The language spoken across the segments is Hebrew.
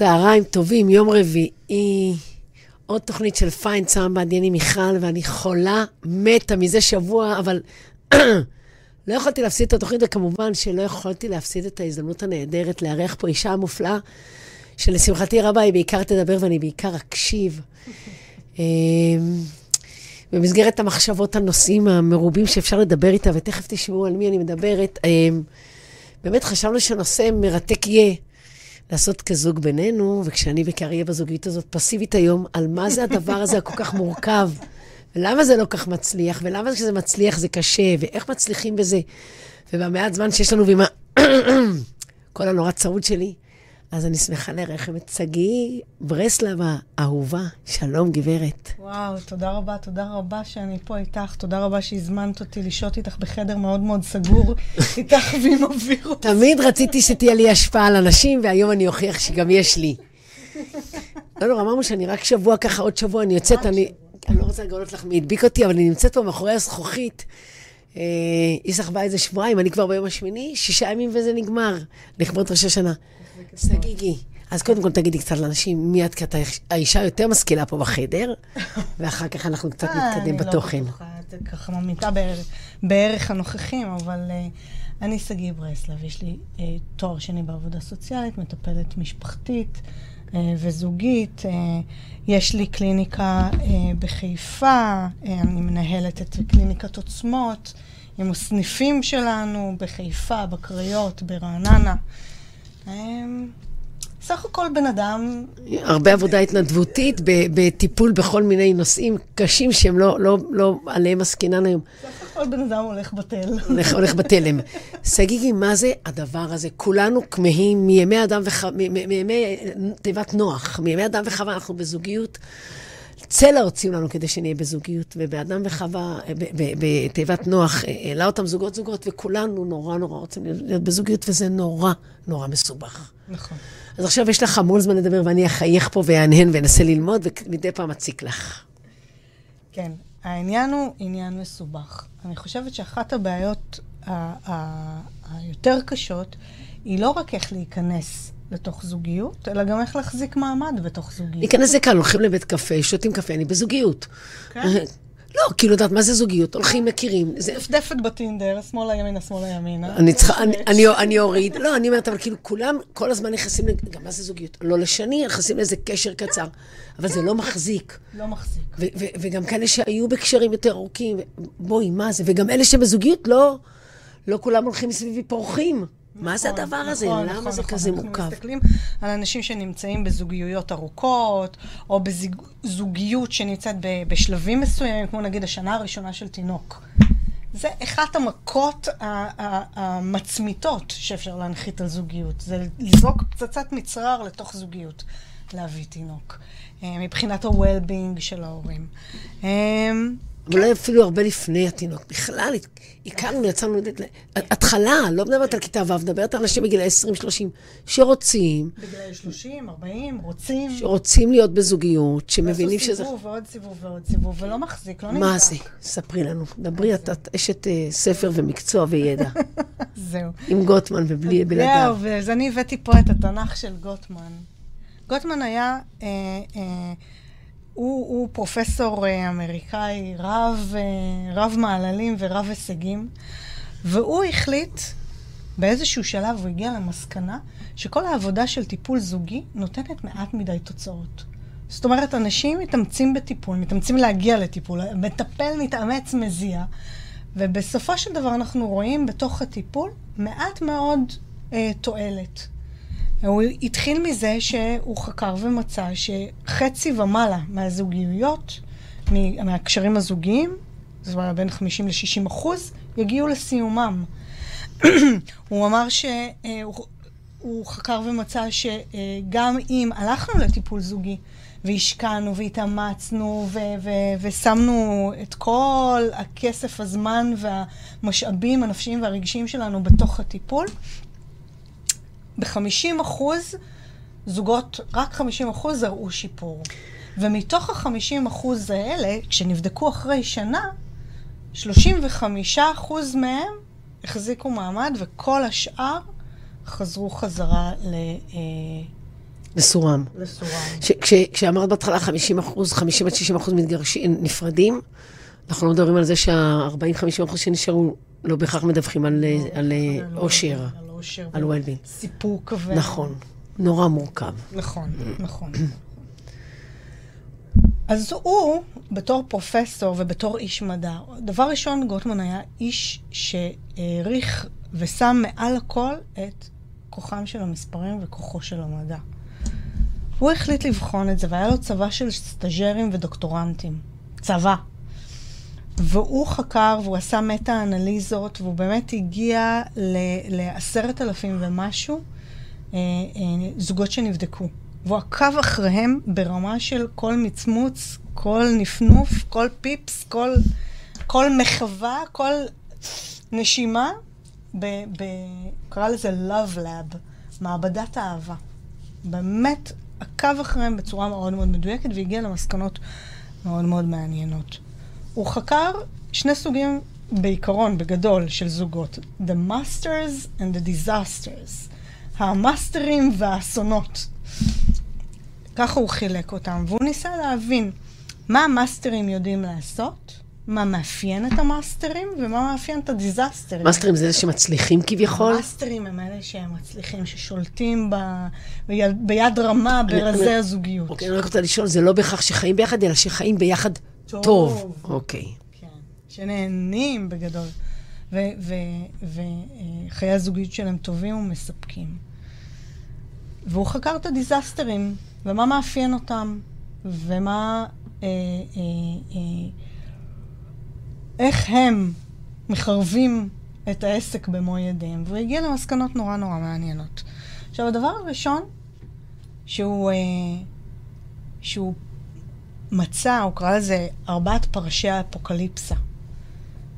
צהריים טובים, יום רביעי, עוד תוכנית של פיין סאמבד, אני מיכל, ואני חולה, מתה מזה שבוע, אבל לא יכולתי להפסיד את התוכנית, וכמובן שלא יכולתי להפסיד את ההזדמנות הנהדרת לארח פה אישה מופלאה, שלשמחתי רבה היא בעיקר תדבר ואני בעיקר אקשיב. אמ, במסגרת המחשבות, הנושאים המרובים שאפשר לדבר איתה, ותכף תשמעו על מי אני מדברת, אמ, באמת חשבנו שנושא מרתק יהיה. לעשות כזוג בינינו, וכשאני וקארי בזוגיות הזאת פסיבית היום, על מה זה הדבר הזה הכל כך מורכב, ולמה זה לא כך מצליח, ולמה כשזה מצליח זה קשה, ואיך מצליחים בזה. ובמעט זמן שיש לנו ועם כל הנורא צרוד שלי, אז אני שמחה לרחם את שגיא ברסלב האהובה. שלום, גברת. וואו, תודה רבה, תודה רבה שאני פה איתך. תודה רבה שהזמנת אותי לשהות איתך בחדר מאוד מאוד סגור, איתך ועם אוויר. תמיד רציתי שתהיה לי השפעה על אנשים, והיום אני אוכיח שגם יש לי. לא, לא, אמרנו שאני רק שבוע ככה, עוד שבוע אני יוצאת, אני... אני לא רוצה לגלות לך מי הדביק אותי, אבל אני נמצאת פה מאחורי הזכוכית. היא סחבה איזה שבועיים, אני כבר ביום השמיני, שישה ימים וזה נגמר, לכבוד ראש השנה. סגיגי. אז קודם כל תגידי קצת לאנשים מי את, כי את האישה היותר משכילה פה בחדר, ואחר כך אנחנו קצת אה, נתקדם בתוכן. אני לא בטוחה, את ככה ממעיטה בערך הנוכחים, אבל אה, אני שגיא ברסלב, יש לי אה, תואר שני בעבודה סוציאלית, מטפלת משפחתית וזוגית. יש לי קליניקה בחיפה, אני מנהלת את קליניקת עוצמות, עם הסניפים שלנו בחיפה, בקריות, ברעננה. סך הכל בן אדם... הרבה עבודה התנדבותית בטיפול בכל מיני נושאים קשים שהם לא, לא, לא עליהם עסקינן היום. סך הכל בן אדם הולך בתל. הולך, הולך בתלם. סגיגי, מה זה הדבר הזה? כולנו כמהים מימי אדם וחווה, מימי תיבת נוח, מימי אדם וחווה, אנחנו בזוגיות. צלע הוציאו לנו כדי שנהיה בזוגיות, ובאדם וחווה, בתיבת נוח, העלה אותם זוגות זוגות, וכולנו נורא נורא רוצים להיות בזוגיות, וזה נורא נורא מסובך. נכון. אז עכשיו יש לך המון זמן לדבר, ואני אחייך פה ואהנהן ואנסה ללמוד, ומדי פעם אציק לך. כן, העניין הוא עניין מסובך. אני חושבת שאחת הבעיות היותר קשות, היא לא רק איך להיכנס לתוך זוגיות, אלא גם איך להחזיק מעמד בתוך זוגיות. להיכנס זה קל, הולכים לבית קפה, שותים קפה, אני בזוגיות. כן? לא, כאילו, יודעת מה זה זוגיות? הולכים, מכירים. דפדפת בטינדר, שמאלה ימינה, שמאלה ימינה. אני צריכה, אני אוריד. לא, אני אומרת, אבל כאילו, כולם כל הזמן נכנסים, גם מה זה זוגיות? לא לשני, נכנסים לאיזה קשר קצר. אבל זה לא מחזיק. לא מחזיק. וגם כאלה שהיו בקשרים יותר ארוכים, בואי, מה זה? וגם אלה שבזוגיות, לא, לא כולם הולכים סביבי פורחים. מה זה נכון, הדבר הזה? נכון, למה נכון, זה כזה מורכב? אנחנו מסתכלים על אנשים שנמצאים בזוגיות ארוכות, או בזוגיות שנמצאת בשלבים מסוימים, כמו נגיד השנה הראשונה של תינוק. זה אחת המכות המצמיתות שאפשר להנחית על זוגיות. זה לזרוק פצצת מצרר לתוך זוגיות, להביא תינוק. אה, מבחינת ה-well-being של ההורים. אה, אולי אפילו הרבה לפני התינוק. בכלל, הכרנו, יצאנו, התחלה, לא מדברת על כיתה ו', מדברת על אנשים בגילי 20-30, שרוצים. בגילי 30, 40, רוצים. שרוצים להיות בזוגיות, שמבינים שזה... ועשו סיבוב ועוד סיבוב ועוד סיבוב, ולא מחזיק, לא נמצא. מה זה? ספרי לנו. דברי, את אשת אה, ספר ומקצוע וידע. זהו. עם גוטמן ובלי בלעדיו. זהו, אז אני הבאתי פה את התנ"ך של גוטמן. גוטמן היה... הוא, הוא פרופסור אה, אמריקאי רב, אה, רב מעללים ורב הישגים, והוא החליט, באיזשהו שלב הוא הגיע למסקנה, שכל העבודה של טיפול זוגי נותנת מעט מדי תוצאות. זאת אומרת, אנשים מתאמצים בטיפול, מתאמצים להגיע לטיפול, מטפל מתאמץ מזיע, ובסופו של דבר אנחנו רואים בתוך הטיפול מעט מאוד אה, תועלת. הוא התחיל מזה שהוא חקר ומצא שחצי ומעלה מהזוגיות, מהקשרים הזוגיים, זה היה בין 50 ל-60 אחוז, יגיעו לסיומם. הוא אמר שהוא חקר ומצא שגם אם הלכנו לטיפול זוגי והשקענו והתאמצנו ו- ו- ושמנו את כל הכסף, הזמן והמשאבים הנפשיים והרגשיים שלנו בתוך הטיפול, ב-50 אחוז, זוגות, רק 50 אחוז הראו שיפור. ומתוך ה-50 אחוז האלה, כשנבדקו אחרי שנה, 35 אחוז מהם החזיקו מעמד, וכל השאר חזרו חזרה ל... אה, לסורם. לסורם. ש- כש- כשאמרת בהתחלה 50 אחוז, 50 עד 60 אחוז מתגרשים, נפרדים, אנחנו לא מדברים על זה שה-40-50 אחוז שנשארו לא בהכרח מדווחים על, על אה, לא, אושר, על אושר. על ו- well-being. סיפוק ו... נכון, נורא מורכב. נכון, נכון. אז הוא, בתור פרופסור ובתור איש מדע, דבר ראשון, גוטמן היה איש שהעריך ושם מעל הכל את כוחם של המספרים וכוחו של המדע. הוא החליט לבחון את זה, והיה לו צבא של סטאג'רים ודוקטורנטים. צבא. והוא חקר והוא עשה מטה-אנליזות, והוא באמת הגיע לעשרת אלפים ומשהו אה, אה, זוגות שנבדקו. והוא עקב אחריהם ברמה של כל מצמוץ, כל נפנוף, כל פיפס, כל, כל מחווה, כל נשימה, ב, ב, קרא לזה Love Lab, מעבדת האהבה. באמת עקב אחריהם בצורה מאוד מאוד מדויקת והגיע למסקנות מאוד מאוד מעניינות. הוא חקר שני סוגים בעיקרון, בגדול, של זוגות. The Masters and the Disasters. המאסטרים והאסונות. ככה הוא חילק אותם, והוא ניסה להבין מה המאסטרים יודעים לעשות, מה מאפיין את המאסטרים ומה מאפיין את הדיזסטרים. מאסטרים זה אלה שמצליחים כביכול? המאסטרים הם אלה שהם מצליחים, ששולטים ב... ביד, ביד רמה ברזי אני- הזוגיות. אוקיי, אני רק רוצה לשאול, זה לא בהכרח שחיים ביחד, אלא שחיים ביחד טוב. טוב. אוקיי. כן, שנהנים בגדול, וחיי הזוגיות שלהם טובים ומספקים. והוא חקר את הדיזסטרים, ומה מאפיין אותם, ומה... אה, אה, אה, איך הם מחרבים את העסק במו ידיהם, והוא הגיע למסקנות נורא נורא מעניינות. עכשיו, הדבר הראשון שהוא, אה, שהוא מצא, הוא קרא לזה ארבעת פרשי האפוקליפסה.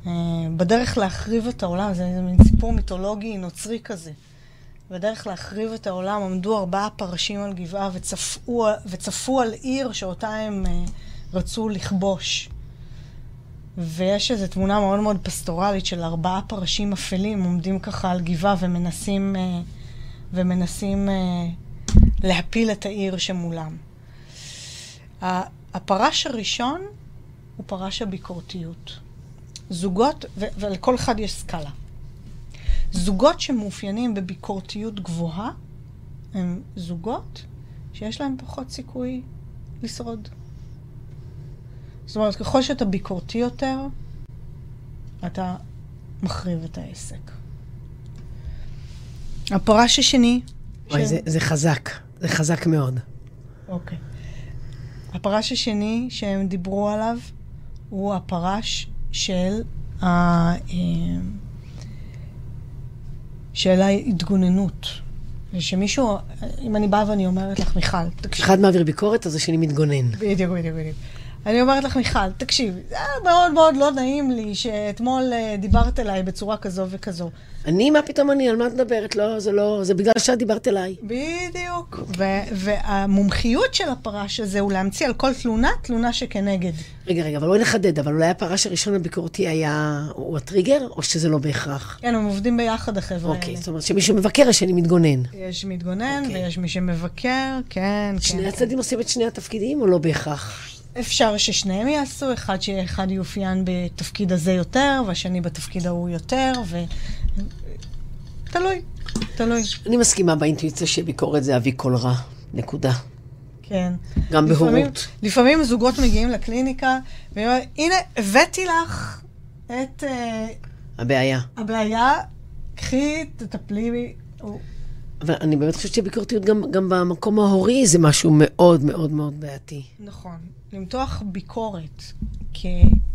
אה, בדרך להחריב את העולם, זה, מין סיפור מיתולוגי נוצרי כזה. בדרך להחריב את העולם עמדו ארבעה פרשים על גבעה וצפו, וצפו על עיר שאותה הם אה, רצו לכבוש. ויש איזו תמונה מאוד מאוד פסטורלית של ארבעה פרשים אפלים עומדים ככה על גבעה ומנסים, אה, ומנסים להפיל את העיר שמולם. הפרש הראשון הוא פרש הביקורתיות. זוגות, ו- ולכל אחד יש סקאלה. זוגות שמאופיינים בביקורתיות גבוהה הם זוגות שיש להם פחות סיכוי לשרוד. זאת אומרת, ככל שאתה ביקורתי יותר, אתה מחריב את העסק. הפרש השני... וואי, של- זה- זה חזק. זה חזק מאוד. אוקיי. הפרש השני שהם דיברו עליו הוא הפרש של, ה... אה, של ההתגוננות. ושמישהו, אם אני באה ואני אומרת לך, מיכל, תקשיבי. כשאחד מעביר ביקורת, אז השני מתגונן. בדיוק, בדיוק, בדיוק. אני אומרת לך, מיכל, תקשיבי, זה היה מאוד מאוד לא נעים לי שאתמול אה, דיברת אליי בצורה כזו וכזו. אני, מה פתאום אני? על מה את מדברת? לא, זה לא... זה בגלל שאת דיברת אליי. בדיוק. ו- והמומחיות של הפרש הזה הוא להמציא על כל תלונה, תלונה שכנגד. רגע, רגע, אבל בואי נחדד. אבל אולי הפרש הראשון הביקורתי היה... הוא הטריגר, או שזה לא בהכרח? כן, הם עובדים ביחד, החבר'ה אוקיי, האלה. זאת אומרת שמישהו מבקר, השני מתגונן. יש מתגונן אוקיי. ויש מי שמבקר, כן, שני כן. הצדדים עושים את שני התפקידים, או לא בהכרח? אפשר ששניהם יעשו, אחד שאחד יאופיין בתפקיד הזה יותר, והשני בתפקיד ההוא יותר, ו... תלוי, תלוי, אני מסכימה באינטואיציה שביקורת זה אבי כל רע. נקודה. כן. גם לפעמים- בהורות. לפעמים זוגות מגיעים לקליניקה, ואומרים, הנה, הבאתי לך את אה, הבעיה. הבעיה, קחי, תטפלי בי. אבל אני באמת חושבת שביקורתיות גם, גם במקום ההורי זה משהו מאוד מאוד מאוד בעייתי. נכון. למתוח ביקורת כ-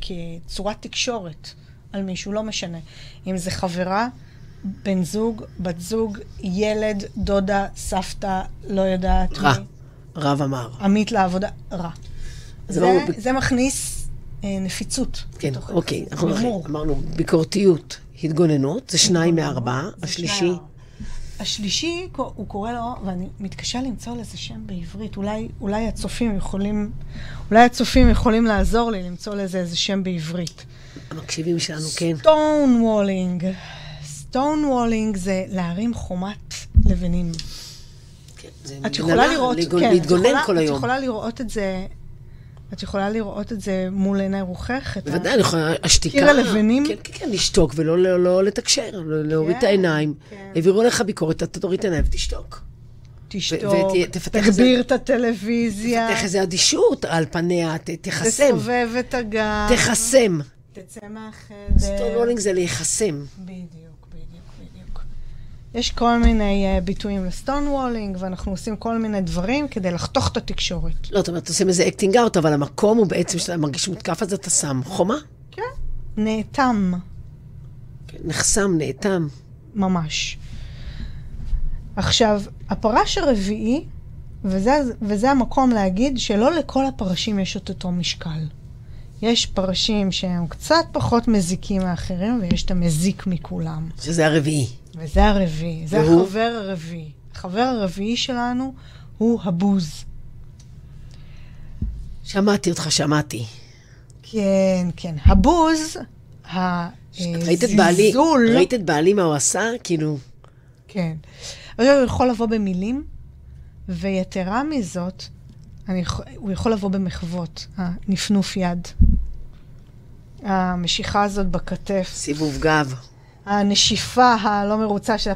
כצורת תקשורת על מישהו, לא משנה. אם זה חברה, בן זוג, בת זוג, ילד, דודה, סבתא, לא יודעת רע. מי, רב אמר. עמית לעבודה, רע. זה זה, לא- זה מכניס אה, נפיצות. כן, אוקיי. אנחנו. אמרנו ביקורתיות, התגוננות, זה שניים מארבעה. השלישי, השלישי, הוא קורא לו, ואני מתקשה למצוא לזה שם בעברית, אולי, אולי הצופים יכולים, אולי הצופים יכולים לעזור לי למצוא לזה איזה שם בעברית. המקשיבים שלנו, כן. Stonewalling. Stonewalling זה להרים חומת לבנים. זה את יכולה לראות, כן, להתגונן יכולה- כל היום. את יכולה לראות את זה, את יכולה לראות את זה מול עיני רוחך? את ה- בוודאי, אני יכולה, השתיקה... קיר הלבנים? כן, כן, כן, לשתוק ולא לא, לא לתקשר, לא- להוריד את כן, העיניים. כן. העבירו לך ביקורת, אתה תוריד את העיניים ותשתוק. תשתוק, תגביר את הטלוויזיה, תפתח איזה אדישות על פניה, תחסם. תסובב את הגב, תחסם. תצא מהחדר. Stonewalling זה להיחסם. בדיוק. יש כל מיני אה, ביטויים ל stonewalling, ואנחנו עושים כל מיני דברים כדי לחתוך את התקשורת. לא, זאת אומרת, עושים איזה acting out, אבל המקום הוא בעצם, שאתה מרגיש מותקף, אז אתה שם חומה. כן. נאטם, כן, נחסם, נאטם. ממש. עכשיו, הפרש הרביעי, וזה, וזה המקום להגיד שלא לכל הפרשים יש את אותו משקל. יש פרשים שהם קצת פחות מזיקים מאחרים, ויש את המזיק מכולם. שזה הרביעי. וזה הרביעי, זה והוא? החבר הרביעי. החבר הרביעי שלנו הוא הבוז. שמעתי אותך, שמעתי. כן, כן. הבוז, הזלזול, ראית את בעלי מה הוא עשה? כאילו, כן. הוא יכול לבוא במילים, ויתרה מזאת, אני, הוא יכול לבוא במחוות, הנפנוף יד. המשיכה הזאת בכתף, סיבוב גב. הנשיפה הלא מרוצה של ה...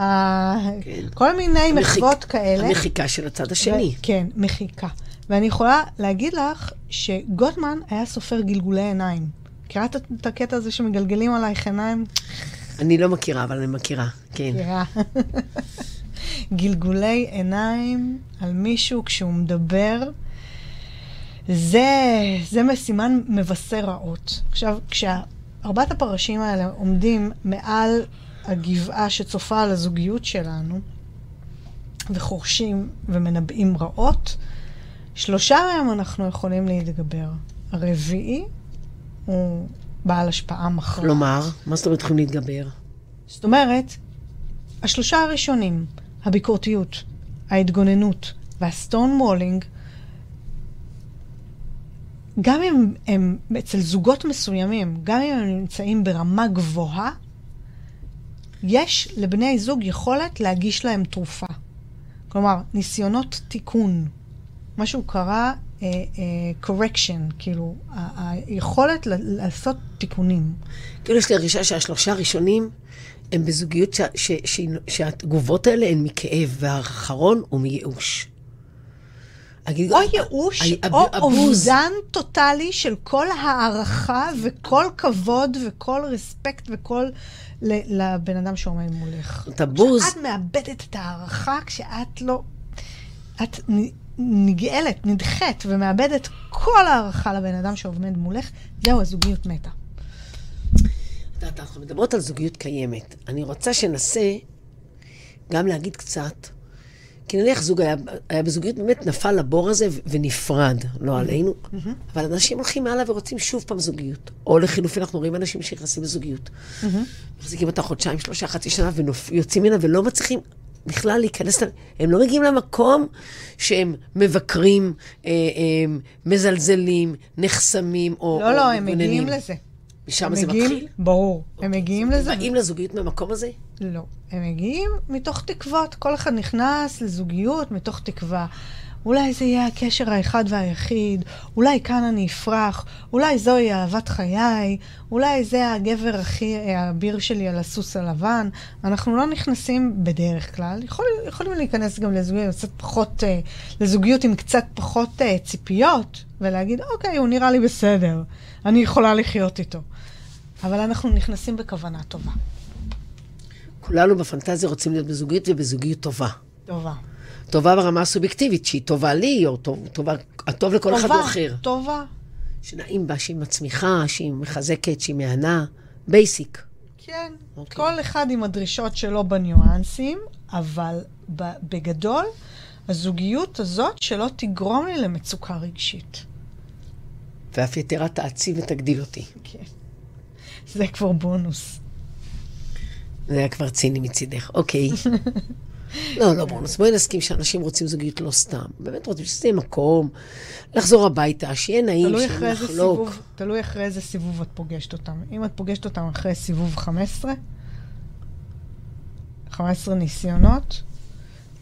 ה- כן. כל מיני מחוות כאלה. המחיקה של הצד השני. כן, מחיקה. ואני יכולה להגיד לך שגוטמן היה סופר גלגולי עיניים. מכירה את- הקטע הזה שמגלגלים עלייך עיניים? אני לא מכירה, אבל אני מכירה. כן. מכירה. גלגולי עיניים על מישהו כשהוא מדבר, זה, זה משימן מבשר רעות. עכשיו, כשארבעת הפרשים האלה עומדים מעל הגבעה שצופה על הזוגיות שלנו, וחורשים ומנבאים רעות, שלושה מהם אנחנו יכולים להתגבר. הרביעי הוא בעל השפעה מכרעת. כלומר, מה זאת אומרת להתגבר? זאת אומרת, השלושה הראשונים, הביקורתיות, ההתגוננות והסטון וולינג, גם אם הם אצל זוגות מסוימים, גם אם הם נמצאים ברמה גבוהה, יש לבני זוג יכולת להגיש להם תרופה. כלומר, ניסיונות תיקון. משהו קרה, אה, אה, correction, כאילו, היכולת לעשות תיקונים. כאילו יש לי הרגשה שהשלושה הראשונים הם בזוגיות ש- ש- שהתגובות האלה הן מכאב, והאחרון הוא מייאוש. הגיל- או ייאוש, ה- או. אובדן טוטאלי של כל הערכה וכל כבוד וכל רספקט וכל ל- לבן אדם שעומד מולך. את הבוז, כשאת מאבדת את הערכה, כשאת לא... את נגאלת, נדחית, ומאבדת כל הערכה לבן אדם שעומד מולך, זהו, הזוגיות מתה. את יודעת, אנחנו מדברות על זוגיות קיימת. אני רוצה שננסה גם להגיד קצת, כי נניח זוג היה, היה בזוגיות, באמת נפל לבור הזה ונפרד, לא עלינו, אבל אנשים הולכים הלאה ורוצים שוב פעם זוגיות. או לחילופין, אנחנו רואים אנשים שנכנסים לזוגיות. מחזיקים אותה חודשיים, שלושה, חצי שנה, ויוצאים ממנה ולא מצליחים בכלל להיכנס, הם לא מגיעים למקום שהם מבקרים, אה, אה, מזלזלים, נחסמים, או לא, או לא, הם. מגיעים לזה. משם הם זה מגיעים- מתחיל? ברור. הם מגיעים לזה. באים לזוגיות מהמקום הזה? לא. הם מגיעים מתוך תקוות. כל אחד נכנס לזוגיות מתוך תקווה. אולי זה יהיה הקשר האחד והיחיד, אולי כאן אני אפרח, אולי זוהי אהבת חיי, אולי זה הגבר הכי האביר שלי על הסוס הלבן. אנחנו לא נכנסים בדרך כלל, יכול, יכולים להיכנס גם לזוגיות, קצת פחות, אה, לזוגיות עם קצת פחות אה, ציפיות, ולהגיד, אוקיי, הוא נראה לי בסדר, אני יכולה לחיות איתו. אבל אנחנו נכנסים בכוונה טובה. כולנו בפנטזיה רוצים להיות בזוגיות ובזוגיות טובה. טובה. טובה ברמה הסובייקטיבית, שהיא טובה לי, או טוב, טובה, הטוב לכל אחד הוא אחר. טובה. שנעים בה, שהיא מצמיחה, שהיא מחזקת, שהיא מהנה. Basic. כן. אוקיי. כל אחד עם הדרישות שלו בניואנסים, אבל בגדול, הזוגיות הזאת שלא תגרום לי למצוקה רגשית. ואף יתרה תעצים ותגדיל אותי. כן. זה כבר בונוס. זה היה כבר ציני מצידך. אוקיי. לא, לא בונוס. בואי נסכים שאנשים רוצים זוגיות לא סתם. באמת רוצים שזה יהיה מקום, לחזור הביתה, שיהיה נעים, שיהיה לחלוק. סיבוב, תלוי אחרי איזה סיבוב את פוגשת אותם. אם את פוגשת אותם אחרי סיבוב 15, 15 ניסיונות,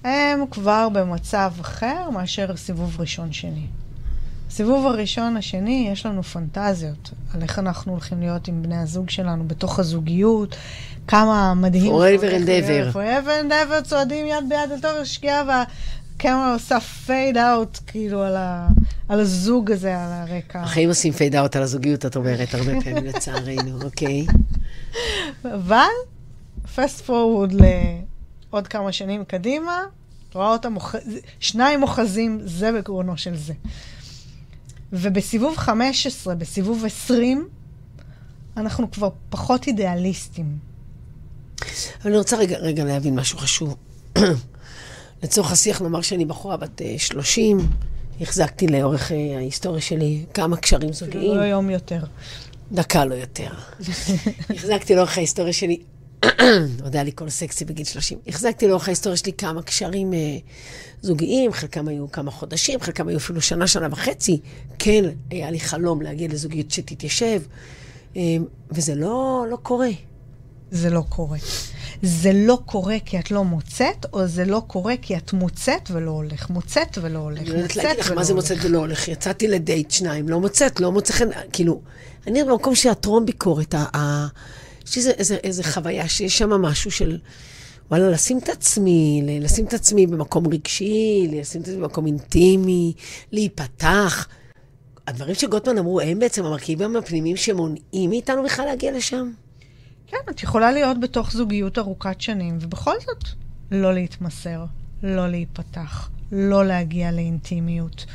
הם כבר במצב אחר מאשר סיבוב ראשון-שני. סיבוב הראשון, השני, יש לנו פנטזיות על איך אנחנו הולכים להיות עם בני הזוג שלנו בתוך הזוגיות, כמה מדהים. Forever and ever. forever and ever צועדים יד ביד אל תוך השקיעה, והקמרה עושה פייד אאוט, כאילו, על, ה, על הזוג הזה, על הרקע. החיים עושים פייד אאוט על הזוגיות, את אומרת, הרבה פעמים לצערנו, אוקיי? אבל, פסט פורוורד לעוד כמה שנים קדימה, רואה אותם, אוח... שניים אוחזים זה בגרונו של זה. ובסיבוב 15, בסיבוב 20, אנחנו כבר פחות אידיאליסטים. אני רוצה רגע, רגע להבין משהו חשוב. לצורך השיח נאמר שאני בחורה בת 30, החזקתי לאורך אה, ההיסטוריה שלי כמה קשרים זוגיים. לא יום יותר. דקה לא יותר. החזקתי לאורך ההיסטוריה שלי, עוד היה לי קול סקסי בגיל 30, החזקתי לאורך ההיסטוריה שלי כמה קשרים אה, זוגיים, חלקם היו כמה חודשים, חלקם היו אפילו שנה, שנה וחצי. כן, היה לי חלום להגיע לזוגיות שתתיישב, אה, וזה לא, לא קורה. זה לא קורה. זה לא קורה כי את לא מוצאת, או זה לא קורה כי את מוצאת ולא הולך. מוצאת ולא הולך. אני לא יודעת להגיד לך מה זה מוצאת ולא הולך. יצאתי לדייט שניים, לא מוצאת, לא מוצא חן, כאילו, אני במקום של הטרום ביקורת, יש איזה, איזה, איזה חוויה שיש שם משהו של, וואלה, לשים את עצמי, לשים את עצמי במקום רגשי, לשים את עצמי במקום אינטימי, להיפתח. הדברים שגוטמן אמרו, הם בעצם המרכיבים הפנימיים שמונעים מאיתנו בכלל להגיע לשם? כן, את יכולה להיות בתוך זוגיות ארוכת שנים, ובכל זאת, לא להתמסר, לא להיפתח, לא להגיע לאינטימיות,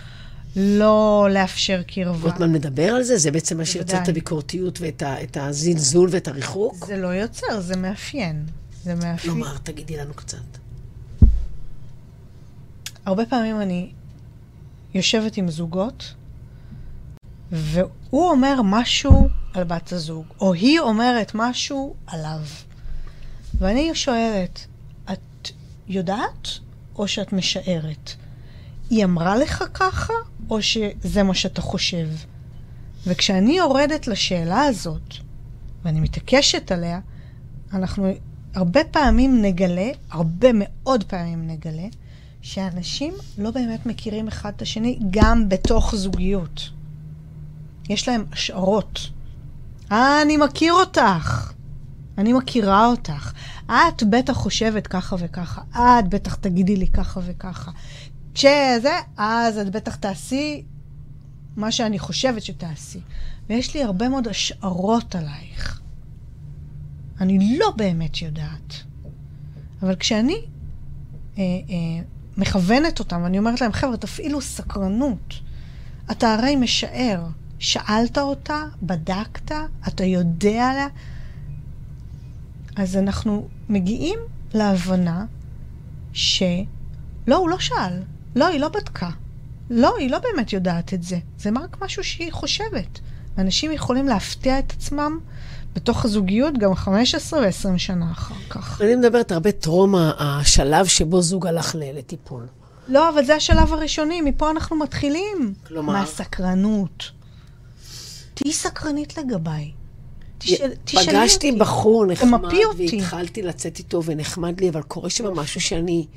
לא לאפשר קרבה. גוטמן מדבר על זה? זה בעצם מה שיוצר את הביקורתיות ואת ה, את הזלזול ואת הריחוק? זה לא יוצר, זה מאפיין. זה מאפיין. כלומר, תגידי לנו קצת. הרבה פעמים אני יושבת עם זוגות, והוא אומר משהו על בת הזוג, או היא אומרת משהו עליו. ואני שואלת, את יודעת או שאת משערת? היא אמרה לך ככה, או שזה מה שאתה חושב? וכשאני יורדת לשאלה הזאת, ואני מתעקשת עליה, אנחנו הרבה פעמים נגלה, הרבה מאוד פעמים נגלה, שאנשים לא באמת מכירים אחד את השני גם בתוך זוגיות. יש להם השערות. אה, אני מכיר אותך. אני מכירה אותך. את בטח חושבת ככה וככה. את בטח תגידי לי ככה וככה. כשזה, אז את בטח תעשי מה שאני חושבת שתעשי. ויש לי הרבה מאוד השערות עלייך. אני לא באמת יודעת. אבל כשאני אה, אה, מכוונת אותם, ואני אומרת להם, חבר'ה, תפעילו סקרנות. אתה הרי משער. שאלת אותה, בדקת, אתה יודע עליה. אז אנחנו מגיעים להבנה שלא, הוא לא שאל. לא, היא לא בדקה. לא, היא לא באמת יודעת את זה. זה רק משהו שהיא חושבת. אנשים יכולים להפתיע את עצמם בתוך הזוגיות גם 15 ו-20 שנה אחר כך. אני מדברת הרבה טרום השלב שבו זוג הלך לטיפול. לא, אבל זה השלב הראשוני, מפה אנחנו מתחילים. כלומר? מהסקרנות. תהיי סקרנית לגביי. תשאל, תשאלי אותי. פגשתי בחור נחמד, והתחלתי לצאת איתו ונחמד לי, אבל קורה שם משהו שאני,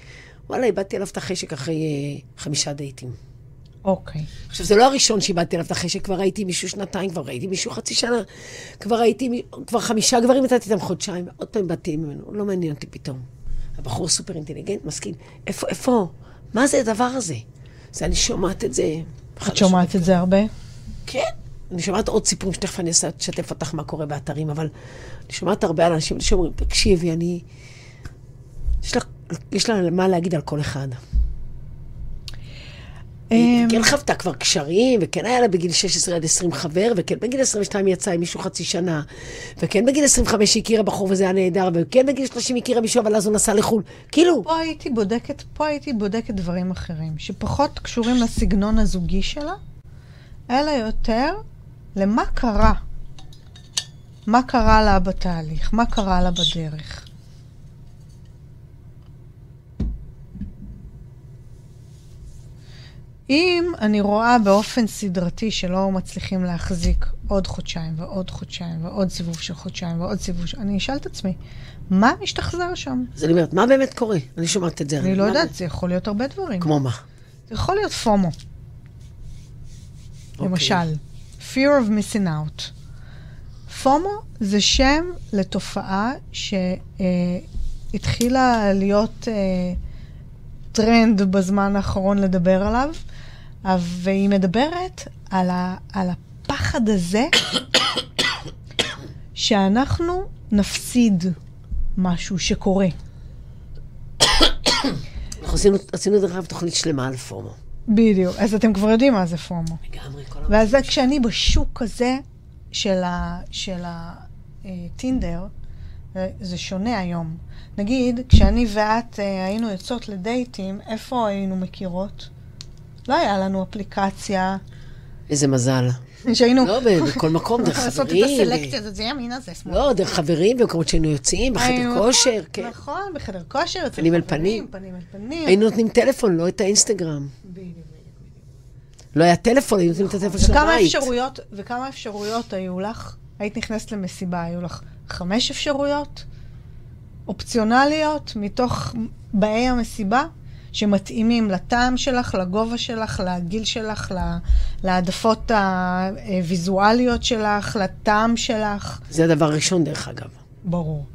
וואלה, איבדתי עליו את החשק אחרי uh, חמישה דייטים. אוקיי. עכשיו, זה לא הראשון שאיבדתי עליו את החשק, כבר ראיתי מישהו שנתיים, כבר ראיתי מישהו חצי שנה, כבר ראיתי, כבר חמישה גברים נתתי איתם חודשיים, עוד פעם באתי ממנו, לא מעניין אותי פתאום. הבחור סופר אינטליגנט, משכיל. איפה, איפה? מה זה הדבר הזה? זה, אני שומעת את זה. את שומעת את זה הרבה? כן. אני שומעת עוד סיפורים שתכף אני אשתף אותך מה קורה באתרים, אבל אני שומעת הרבה על אנשים שאומרים, תקשיבי, אני... יש לה, יש לה מה להגיד על כל אחד. היא אמ, כן חוותה כבר קשרים, וכן היה לה בגיל 16 עד 20 חבר, וכן בגיל 22 היא יצאה עם מישהו חצי שנה, וכן בגיל 25 היא הכירה בחור וזה היה נהדר, וכן בגיל 30 היא הכירה מישהו, אבל אז הוא נסע לחו"ל. כאילו... פה הייתי בודקת, פה הייתי בודקת דברים אחרים, שפחות קשורים לסגנון הזוגי שלה, אלא יותר למה קרה. מה קרה לה בתהליך? מה קרה לה בדרך? אם אני רואה באופן סדרתי שלא מצליחים להחזיק עוד חודשיים ועוד חודשיים ועוד סיבוב של חודשיים ועוד סיבוב של... אני אשאל את עצמי, מה משתחזר שם? אז אני אומרת, מה באמת קורה? אני שומעת את זה. אני לא יודעת, זה יכול להיות הרבה דברים. כמו מה? זה יכול להיות FOMO. אוקיי. למשל, fear of missing out. FOMO זה שם לתופעה שהתחילה להיות אה, טרנד בזמן האחרון לדבר עליו, והיא מדברת על, ה, על הפחד הזה שאנחנו נפסיד משהו שקורה. אנחנו עשינו, עשינו דרך אגב תוכנית שלמה על פומו. בדיוק. אז אתם כבר יודעים מה זה פומו. לגמרי, כל ואז זה כשאני בשוק הזה של, הטינדר, זה- זה שונה היום. נגיד, כשאני ואת אה, היינו יוצאות לדייטים, איפה היינו מכירות? לא היה לנו אפליקציה, איזה מזל. שהיינו... לא, בכל מקום, דרך לעשות את חברים. הסלקציה הזאת, זה ימינה, זה שמאל. לא, דרך חברים, במקומות שהיינו יוצאים, בחדר כושר, כן. נכון, בחדר כושר, אצל פנים אל חברים, פנים. פנים אל פנים. היינו נותנים טלפון, לא את האינסטגרם. לא היה טלפון, היינו נותנים את הטלפון של הבית. וכמה אפשרויות היו לך? היית נכנסת למסיבה, היו לך חמש אפשרויות אופציונליות מתוך באי המסיבה, שמתאימים לטעם שלך, לגובה שלך, לגיל שלך, להעדפות הוויזואליות שלך, לטעם שלך. זה הדבר הראשון, דרך אגב. ברור.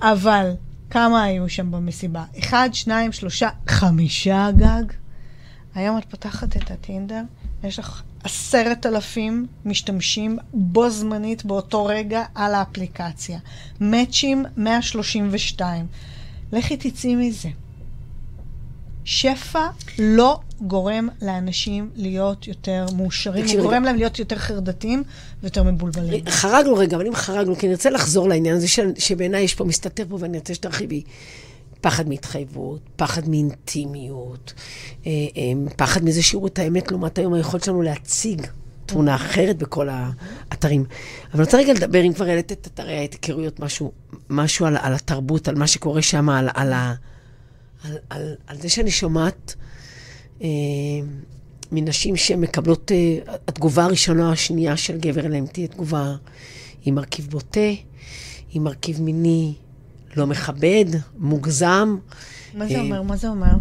אבל כמה היו שם במסיבה? אחד, שניים, שלושה, חמישה גג? היום את פותחת את הטינדר, יש לך עשרת אלפים משתמשים בו זמנית באותו רגע על האפליקציה. מאצ'ים 132. לכי תצאי מזה. שפע לא גורם לאנשים להיות יותר מאושרים, הוא. גורם להם להיות יותר חרדתיים ויותר מבולבלים. חרגנו רגע, אבל אם חרגנו, כי אני רוצה לחזור לעניין הזה שבעיניי יש פה, מסתתר פה, ואני רוצה שתרחיבי. פחד מהתחייבות, פחד מאינטימיות, אה, אה, פחד מזה שיראו את האמת לעומת היום היכולת שלנו להציג תמונה אחרת בכל האתרים. אבל אני רוצה רגע לדבר, אם כבר העלית את אתרי ההיכרויות, משהו, משהו על, על התרבות, על מה שקורה שם, על, על, ה- על, על, על זה שאני שומעת אה, מנשים שמקבלות, אה, התגובה הראשונה או השנייה של גבר אליהם תהיה תגובה עם מרכיב בוטה, עם מרכיב מיני לא מכבד, מוגזם. מה זה אה, אומר? מה זה אומר?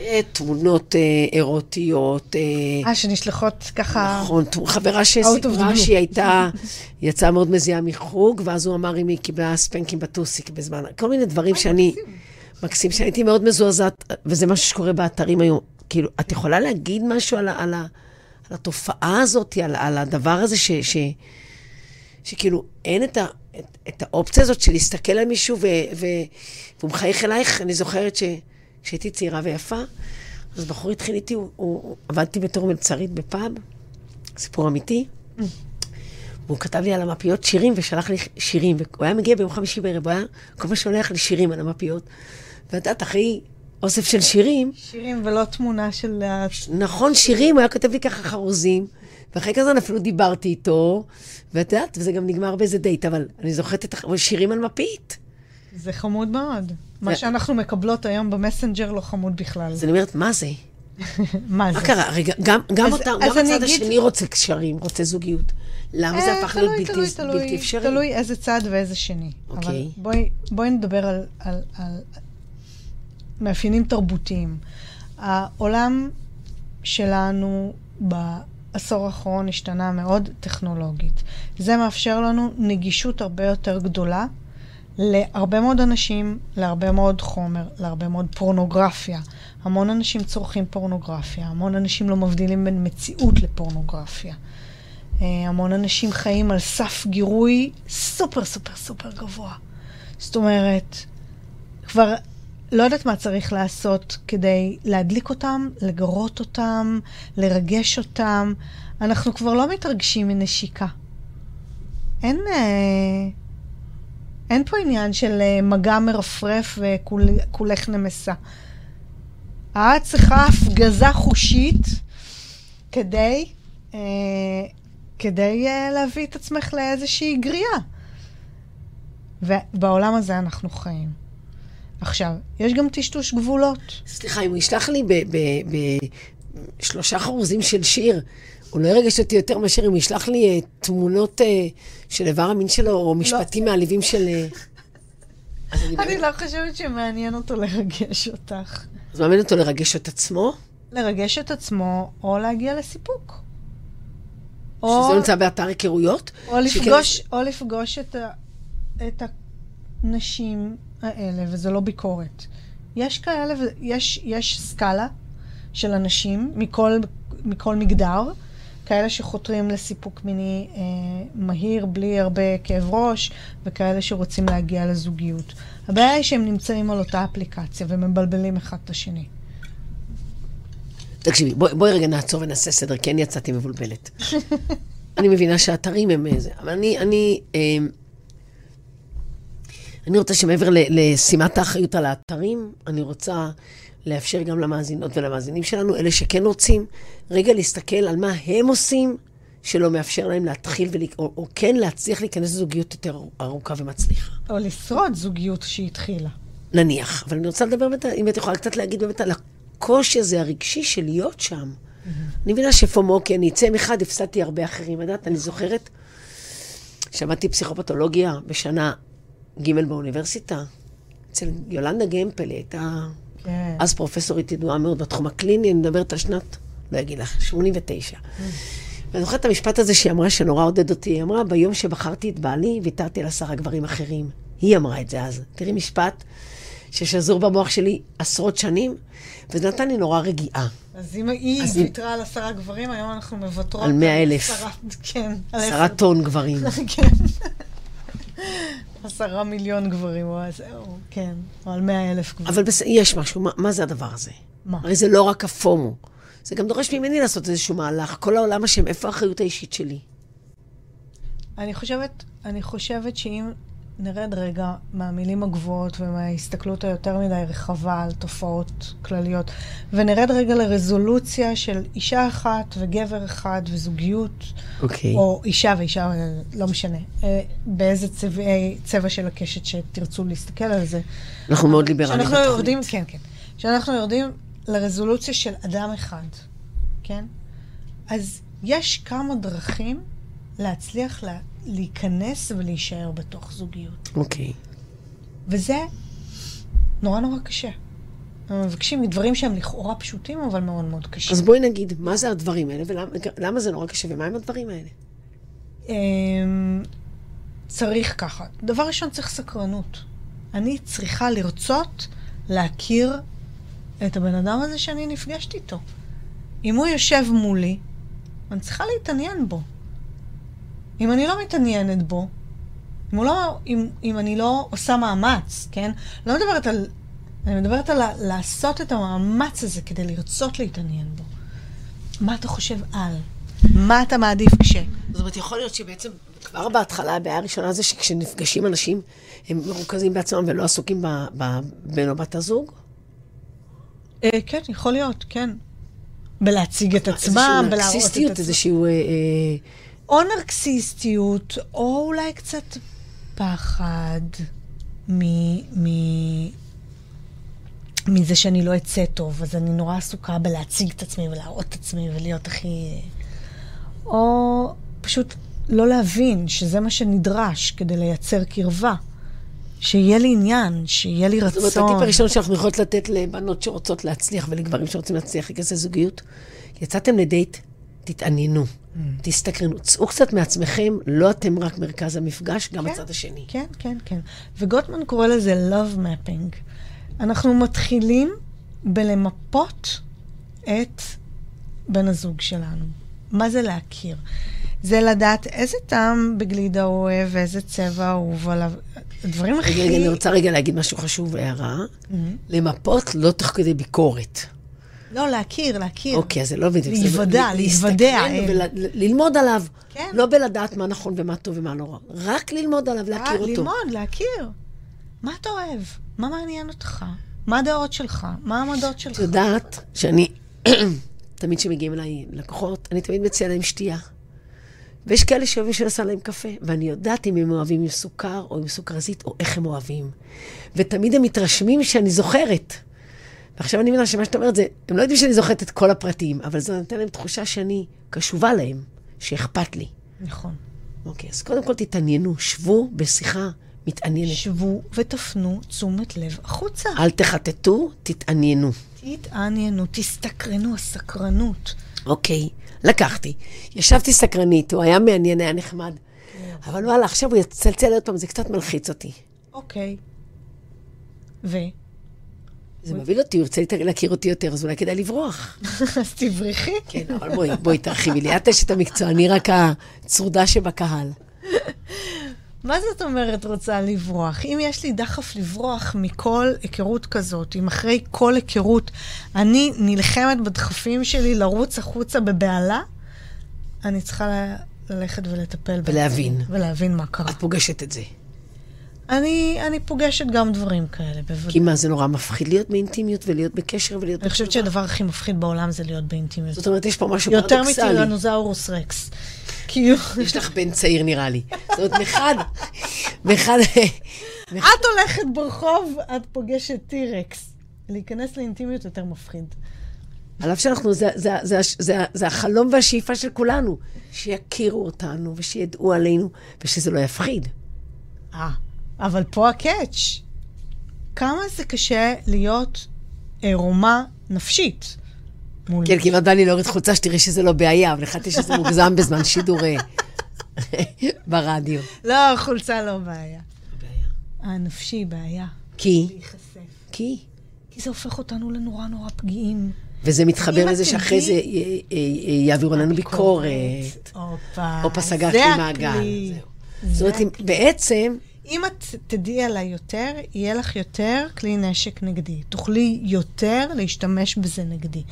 אה, תמונות אה, אירוטיות. אה, אה, שנשלחות ככה... נכון, חברה שסיפרה. שהיא הייתה, יצאה מאוד מזיעה מחוג, ואז הוא אמר אם היא קיבלה ספנקים בטוסיק בזמן, כל מיני דברים שאני, מקסים, שאני הייתי מאוד מזועזעת, וזה משהו שקורה באתרים היום. כאילו, את יכולה להגיד משהו על, ה- על, ה- על התופעה הזאת, על, על הדבר הזה ש... ש שכאילו אין את, ה, את, את האופציה הזאת של להסתכל על מישהו ו, ו, והוא מחייך אלייך. אני זוכרת שכשהייתי צעירה ויפה, אז בחור התחיל איתי, הוא, הוא, הוא, עבדתי בתור מלצרית בפאב, סיפור אמיתי. והוא כתב לי על המפיות שירים ושלח לי שירים, והוא היה מגיע ביום חמישי בערב, הוא היה כל הזמן שולח לי שירים על המפיות. ואת יודעת, אחרי אוסף של שירים, שירים ולא תמונה של... נכון, שירים, הוא היה כותב לי ככה חרוזים, ואחרי כזה אפילו דיברתי איתו, ואת יודעת, וזה גם נגמר באיזה דייט, אבל אני זוכרת את השירים על מפית. זה חמוד מאוד. מה שאנחנו מקבלות היום במסנג'ר לא חמוד בכלל. אז אני אומרת, מה זה? מה מה זה? קרה? רגע, גם, גם, אז- אותה, אז גם הצד אגיד- השני רוצה קשרים, רוצה זוגיות. למה זה אה, הפך להיות בלתי, תלוי, תלוי, בלתי אפשרי? תלוי איזה צד ואיזה שני. אוקיי. אבל בואי, בואי נדבר על, על, על מאפיינים תרבותיים. העולם שלנו בעשור האחרון השתנה מאוד טכנולוגית. זה מאפשר לנו נגישות הרבה יותר גדולה להרבה מאוד אנשים, להרבה מאוד חומר, להרבה מאוד פורנוגרפיה. המון אנשים צורכים פורנוגרפיה, המון אנשים לא מבדילים בין מציאות לפורנוגרפיה. אה, המון אנשים חיים על סף גירוי סופר סופר סופר גבוה. זאת אומרת, כבר לא יודעת מה צריך לעשות כדי להדליק אותם, לגרות אותם, לרגש אותם. אנחנו כבר לא מתרגשים מנשיקה. אין, אה, אין פה עניין של אה, מגע מרפרף וכולך נמסה. את צריכה הפגזה חושית כדי, אה, כדי אה, להביא את עצמך לאיזושהי גריעה. ובעולם הזה אנחנו חיים. עכשיו, יש גם טשטוש גבולות. סליחה, אם הוא ישלח לי ב... ב, ב שלושה חרוזים של שיר, הוא לא ירגש אותי יותר מאשר אם הוא ישלח לי uh, תמונות uh, של איבר המין שלו, או משפטים לא. מעליבים של... Uh... אני, לא חושבת שמעניין אותו לרגש אותך. אז מעניין אותו לרגש את עצמו? לרגש את עצמו, או להגיע לסיפוק. או... שזה נמצא באתר היכרויות? או לפגוש. את הנשים האלה, וזה לא ביקורת. יש כאלה, יש, יש סקאלה של אנשים מכל, מכל מגדר, כאלה שחותרים לסיפוק מיני אה, מהיר, בלי הרבה כאב ראש, וכאלה שרוצים להגיע לזוגיות. הבעיה היא שהם נמצאים על אותה אפליקציה ומבלבלים אחד את השני. תקשיבי, בואי בוא רגע נעצור ונעשה סדר, כי אני יצאתי מבולבלת. אני מבינה שהאתרים הם איזה, אבל אני, אני, אה, אני רוצה שמעבר לשימת האחריות על האתרים, אני רוצה לאפשר גם למאזינות ולמאזינים שלנו, אלה שכן רוצים, רגע להסתכל על מה הם עושים, שלא מאפשר להם להתחיל, ול... או, או כן להצליח להיכנס לזוגיות יותר ארוכה ומצליחה. או לשרוד זוגיות שהתחילה. נניח, אבל אני רוצה לדבר, אם את יכולה קצת להגיד באמת על הקושי הזה הרגשי של להיות שם. Mm-hmm. אני מבינה שפומו, כי אני אצא מחד, הפסדתי הרבה אחרים. את יודעת, אני זוכרת, שמעתי פסיכופתולוגיה בשנה ג' באוניברסיטה, אצל יולנדה גמפל, היא הייתה כן. אז פרופסורית ידועה מאוד בתחום הקליני, אני מדברת על שנת, לא אגיד לך, 89. ואני זוכרת את המשפט הזה שהיא אמרה, שנורא עודד אותי. היא אמרה, ביום שבחרתי את בעלי, ויתרתי על עשרה גברים אחרים. היא אמרה את זה אז. תראי משפט ששזור במוח שלי עשרות שנים, וזה נתן לי נורא רגיעה. אז אם היא ויתרה על עשרה גברים, היום אנחנו מוותרות על מאה אלף. כן, עשרה טון גברים. כן. עשרה מיליון גברים, או, או כן, או על מאה אלף גברים. אבל בס... יש משהו, מה, מה זה הדבר הזה? מה? הרי זה לא רק הפומו. זה גם דורש ממני לעשות איזשהו מהלך. כל העולם אשם, איפה האחריות האישית שלי? אני חושבת, אני חושבת שאם נרד רגע מהמילים הגבוהות ומההסתכלות היותר מדי רחבה על תופעות כלליות, ונרד רגע לרזולוציה של אישה אחת וגבר אחד וזוגיות, okay. אוקיי. או אישה ואישה, לא משנה, אה, באיזה צבע, צבע של הקשת שתרצו להסתכל על זה. אנחנו מאוד ליברליים בתוכנית. יורדים, כן, כן. כשאנחנו יורדים לרזולוציה של אדם אחד, כן? אז יש כמה דרכים להצליח לה, להיכנס ולהישאר בתוך זוגיות. אוקיי. Okay. וזה נורא נורא קשה. מבקשים מדברים שהם לכאורה פשוטים, אבל מאוד מאוד קשים. אז בואי נגיד, מה זה הדברים האלה, ולמה זה נורא קשה, ומה הם הדברים האלה? אמ, צריך ככה. דבר ראשון, צריך סקרנות. אני צריכה לרצות להכיר את הבן אדם הזה שאני נפגשת איתו. אם הוא יושב מולי, אני צריכה להתעניין בו. אם אני לא מתעניינת בו, אם, לא, אם, אם אני לא עושה מאמץ, כן? לא מדברת על... אני מדברת על לעשות את המאמץ הזה כדי לרצות להתעניין בו. מה אתה חושב על? מה אתה מעדיף כש... זאת אומרת, יכול להיות שבעצם כבר בהתחלה הבעיה הראשונה זה שכשנפגשים אנשים, הם מרוכזים בעצמם ולא עסוקים בבן או בת הזוג? אה, כן, יכול להיות, כן. בלהציג את עצמם, בלהראות את עצמם. איזשהו אה, אה, או נרקסיסטיות, או אולי קצת פחד מ... מ... מזה שאני לא אצא טוב, אז אני נורא עסוקה בלהציג את עצמי ולהראות את עצמי ולהיות הכי... או פשוט לא להבין שזה מה שנדרש כדי לייצר קרבה. שיהיה לי עניין, שיהיה לי רצון. זאת אומרת, הטיפ הראשון שאנחנו יכולות לתת לבנות שרוצות להצליח ולגברים שרוצים להצליח להיכנס לזוגיות, יצאתם לדייט, תתעניינו. Mm. תסתקרנו, צאו קצת מעצמכם, לא אתם רק מרכז המפגש, גם כן, הצד השני. כן, כן, כן. וגוטמן קורא לזה love mapping. אנחנו מתחילים בלמפות את בן הזוג שלנו. מה זה להכיר? זה לדעת איזה טעם בגלידה הוא אוהב, ואיזה צבע אהוב עליו. הדברים הכי... רגע, אני רוצה רגע להגיד משהו חשוב, הערה. Mm-hmm. למפות לא תוך כדי ביקורת. לא, להכיר, להכיר. אוקיי, אז זה לא בדיוק. להיוודע, להתוודע. ללמוד עליו. כן. לא בלדעת מה נכון ומה טוב ומה לא רע. רק ללמוד עליו, להכיר אותו. ללמוד, להכיר. מה אתה אוהב? מה מעניין אותך? מה הדעות שלך? מה העמדות שלך? את יודעת שאני, תמיד כשמגיעים אליי לקוחות, אני תמיד מציעה להם שתייה. ויש כאלה שאוהבים שנעשה להם קפה, ואני יודעת אם הם אוהבים עם סוכר או עם סוכרזית, או איך הם אוהבים. ותמיד הם מתרשמים שאני זוכרת. ועכשיו אני מבינה שמה שאת אומרת זה, הם לא יודעים שאני זוכרת את כל הפרטים, אבל זה נותן להם תחושה שאני קשובה להם, שאכפת לי. נכון. אוקיי, אז קודם כל תתעניינו, שבו בשיחה מתעניינת. שבו ותפנו תשומת לב החוצה. אל תחטטו, תתעניינו. תתעניינו, תסתקרנו, הסקרנות. אוקיי, לקחתי. ישבתי סקרנית, הוא היה מעניין, היה נחמד. אבל וואלה, עכשיו הוא יצלצל עוד פעם, זה קצת מלחיץ אותי. אוקיי. ו? זה מבהיל אותי, הוא ירצה להכיר אותי יותר, אז אולי כדאי לברוח. אז תברכי. כן, אבל בואי, בואי תרחיבי לי. את אשת המקצוע, אני רק הצרודה שבקהל. מה זאת אומרת רוצה לברוח? אם יש לי דחף לברוח מכל היכרות כזאת, אם אחרי כל היכרות אני נלחמת בדחפים שלי לרוץ החוצה בבהלה, אני צריכה ללכת ולטפל בזה. ולהבין. ולהבין מה קרה. את פוגשת את זה. אני, אני פוגשת גם דברים כאלה, בוודאי. כי מה, זה נורא מפחיד להיות באינטימיות ולהיות בקשר ולהיות... אני חושבת? שהדבר הכי מפחיד בעולם זה להיות באינטימיות. זאת אומרת, יש פה משהו יותר פרדוקסלי. מטירנוזאורוס רקס. כאילו, יש לך בן צעיר, נראה לי. זאת אומרת, מחד... מחד... את הולכת ברחוב, את פוגשת טירקס. להיכנס לאינטימיות יותר מפחיד. על אף שאנחנו, זה, זה, זה, זה, זה, זה החלום והשאיפה של כולנו, שיכירו אותנו ושידעו עלינו, ושזה לא יפחיד. אה, אבל פה הקאץ'. כמה זה קשה להיות עירומה נפשית. מול... כן, כמעט בא לי להוריד חולצה שתראי שזה לא בעיה, אבל החלטתי שזה מוגזם בזמן שידור אה, ברדיו. לא, חולצה לא בעיה. הנפשי בעיה. כי? להיחשף. כי? כי זה הופך אותנו לנורא נורא פגיעים. וזה מתחבר לזה שאחרי זה אה, אה, אה, יעבירו לנו ביקורת. הופה. הופה, זה. הכלי. זאת אומרת, בעצם, אם את תדעי עליי יותר, יהיה לך יותר כלי נשק נגדי. תוכלי יותר להשתמש בזה נגדי.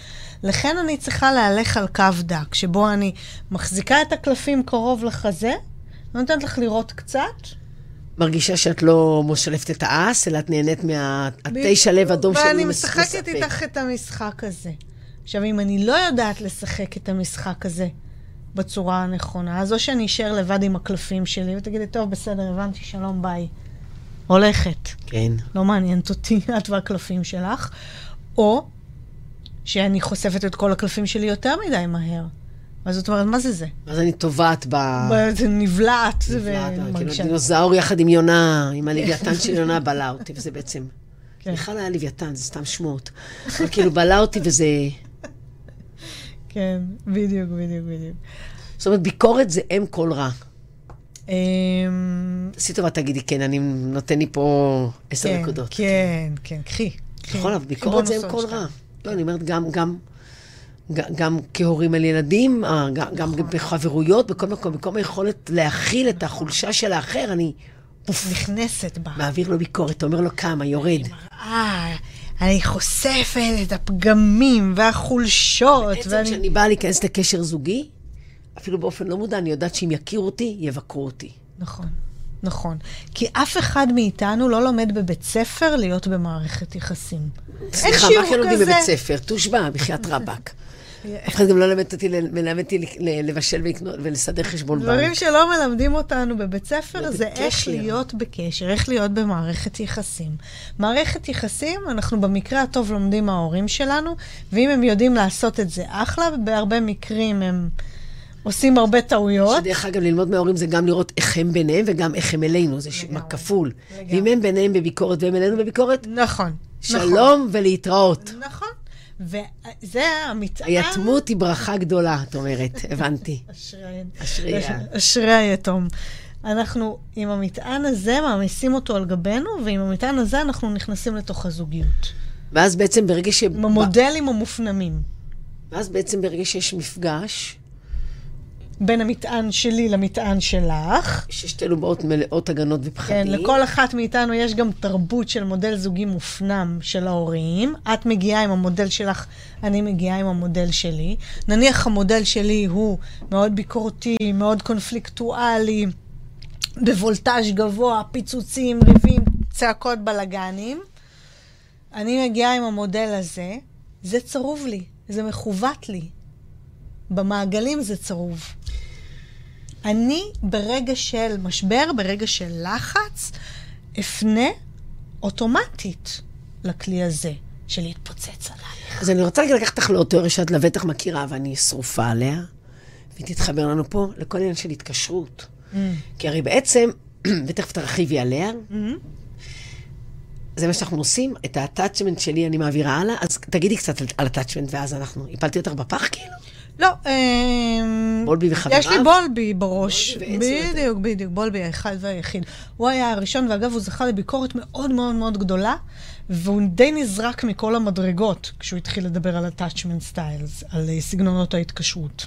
לכן אני צריכה להלך על קו דק, שבו אני מחזיקה את הקלפים קרוב לחזה, נותנת לך לראות קצת. מרגישה שאת לא מושלפת את האס, אלא את נהנית מהתשע לב אדום שאני ואני מס- משחקת איתך את המשחק הזה. עכשיו, אם אני לא יודעת לשחק את המשחק הזה בצורה הנכונה, אז או שאני אשאר לבד עם הקלפים שלי ותגידי, טוב, בסדר, הבנתי, שלום, ביי. הולכת. כן. לא מעניינת אותי, את והקלפים שלך, או שאני חושפת את כל הקלפים שלי יותר מדי מהר. אז זאת אומרת, מה זה זה? אז אני טובעת ב... זה נבלעת נבלעת, כאילו ומרגישה. הדינוזאור יחד עם יונה, עם הלוויתן של יונה בלע אותי, וזה בעצם... כן. בכלל היה לוויתן, זה סתם שמועות. אבל כאילו בלע אותי וזה... כן, בדיוק, בדיוק, בדיוק. זאת אומרת, ביקורת זה אם כל רע. אמ, תעשי טובה, תגידי, כן, אני נותן לי פה עשר כן, נקודות. כן, כן, קחי. נכון, אבל ביקורת זה אם כל רע. לא, אני אומרת, גם, גם, גם, כהורים על ילדים, אה, גם, נכון. בחברויות, בכל מקום, במקום היכולת להכיל את החולשה של האחר, אני נכנסת בה. מעביר לו ביקורת, אומר לו כמה, יורד. אה, אני חושפת את הפגמים והחולשות, בעצם ואני... כשאני באה להיכנס לקשר זוגי, אפילו באופן לא מודע, אני יודעת שאם יכירו אותי, יבקרו אותי. נכון, נכון. כי אף אחד מאיתנו לא לומד בבית ספר להיות במערכת יחסים. סליחה, מה כן לומדים. בבית ספר? תושבע, בחייאת רבאק. אף אחד גם לא למד אותי, מלמד אותי לבשל ולסדר חשבון דברים בנק. שלא מלמדים אותנו בבית ספר זה איך. להיות בקשר, איך להיות במערכת יחסים. מערכת יחסים, אנחנו במקרה הטוב לומדים מההורים שלנו, ואם הם יודעים לעשות את זה אחלה, בהרבה מקרים הם עושים הרבה טעויות. שדרך אגב, ללמוד מההורים זה גם לראות איך הם ביניהם וגם איך הם אלינו, זה כפול. ואם הם ביניהם בביקורת והם אלינו בביקורת, נכון. נכון. שלום ולהתראות. נכון. וזה המטען... היתמות היא ברכה גדולה, את אומרת, הבנתי. אשרי- אשרי ה- אשרי היתום. אנחנו עם המטען הזה מעמיסים אותו על גבינו, ועם המטען הזה אנחנו נכנסים לתוך הזוגיות. ואז בעצם ברגע ש... עם המודלים המופנמים. ואז בעצם ברגע שיש מפגש, בין המטען שלי למטען שלך. ששתינו באות מלאות הגנות כן, ופחדים. לכל אחת מאיתנו יש גם תרבות של מודל זוגי מופנם של ההורים. את מגיעה עם המודל שלך, אני מגיעה עם המודל שלי. נניח המודל שלי הוא מאוד ביקורתי, מאוד קונפליקטואלי, בוולטאז' גבוה, פיצוצים, ריבים, צעקות, בלאגנים. אני מגיעה עם המודל הזה, זה צרוב לי, זה מכוות לי. במעגלים זה צרוב. אני ברגע של משבר, ברגע של לחץ, אפנה אוטומטית לכלי הזה, של להתפוצץ עלייך. אז אני רוצה רגע לקחת אותך לתיאוריה שאת לבטח מכירה, ואני שרופה עליה, והיא תתחבר לנו פה לכל עניין של התקשרות. Mm. כי הרי בעצם, ותכף תרחיבי עליה, Mm-hmm. זה מה שאנחנו עושים, את ה-attachment שלי אני מעבירה הלאה, אז תגידי קצת על- attachment, ואז אנחנו, הפלתי אותך בפח כאילו? לא, אמ, בולבי וחבריו? יש לי בולבי בראש. בדיוק, בדיוק, בולבי האחד והיחיד. הוא היה הראשון, ואגב, הוא זכה לביקורת מאוד מאוד מאוד גדולה, והוא די נזרק מכל המדרגות כשהוא התחיל לדבר על attachment styles, על אה, סגנונות ההתקשרות.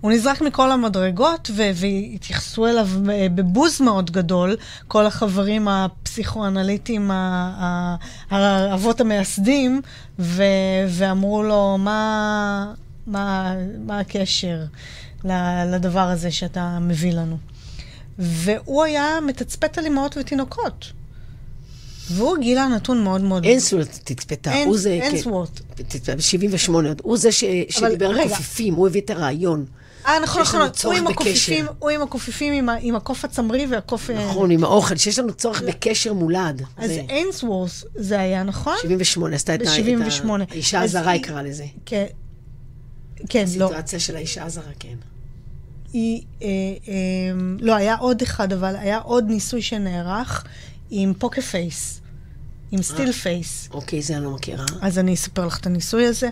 הוא נזרק מכל המדרגות, והתייחסו אליו אה, בבוז מאוד גדול, כל החברים הפסיכואנליטיים, האבות המייסדים, ו- ואמרו לו, מה, מה, מה הקשר לדבר הזה שאתה מביא לנו? והוא היה מתצפת על אמהות ותינוקות. והוא גילה נתון מאוד מאוד... אינסוורט תצפתה, אין- הוא זה... אינסוורט. ב-78, הוא זה ש- שדיבר על רגע. קופיפים, הוא הביא את הרעיון. אה, נכון, נכון, הוא עם. הקופיפים, הוא עם הקופיפים, עם הקוף הצמרי והקוף... אה, נכון, עם האוכל, שיש לנו צורך בקשר מולד. אז זה איינסוורת' זה היה, נכון? 78, עשתה את ה... את ה- ב-78. האישה הזרה היא- יקרא לזה. כן, כן, לא. סיטואציה של האישה הזרה, כן. היא, אה, אה, לא, היה עוד אחד, אבל היה עוד ניסוי שנערך עם poker face, עם סטיל פייס. אוקיי, זה אני לא מכירה. אז אני אספר לך את הניסוי הזה.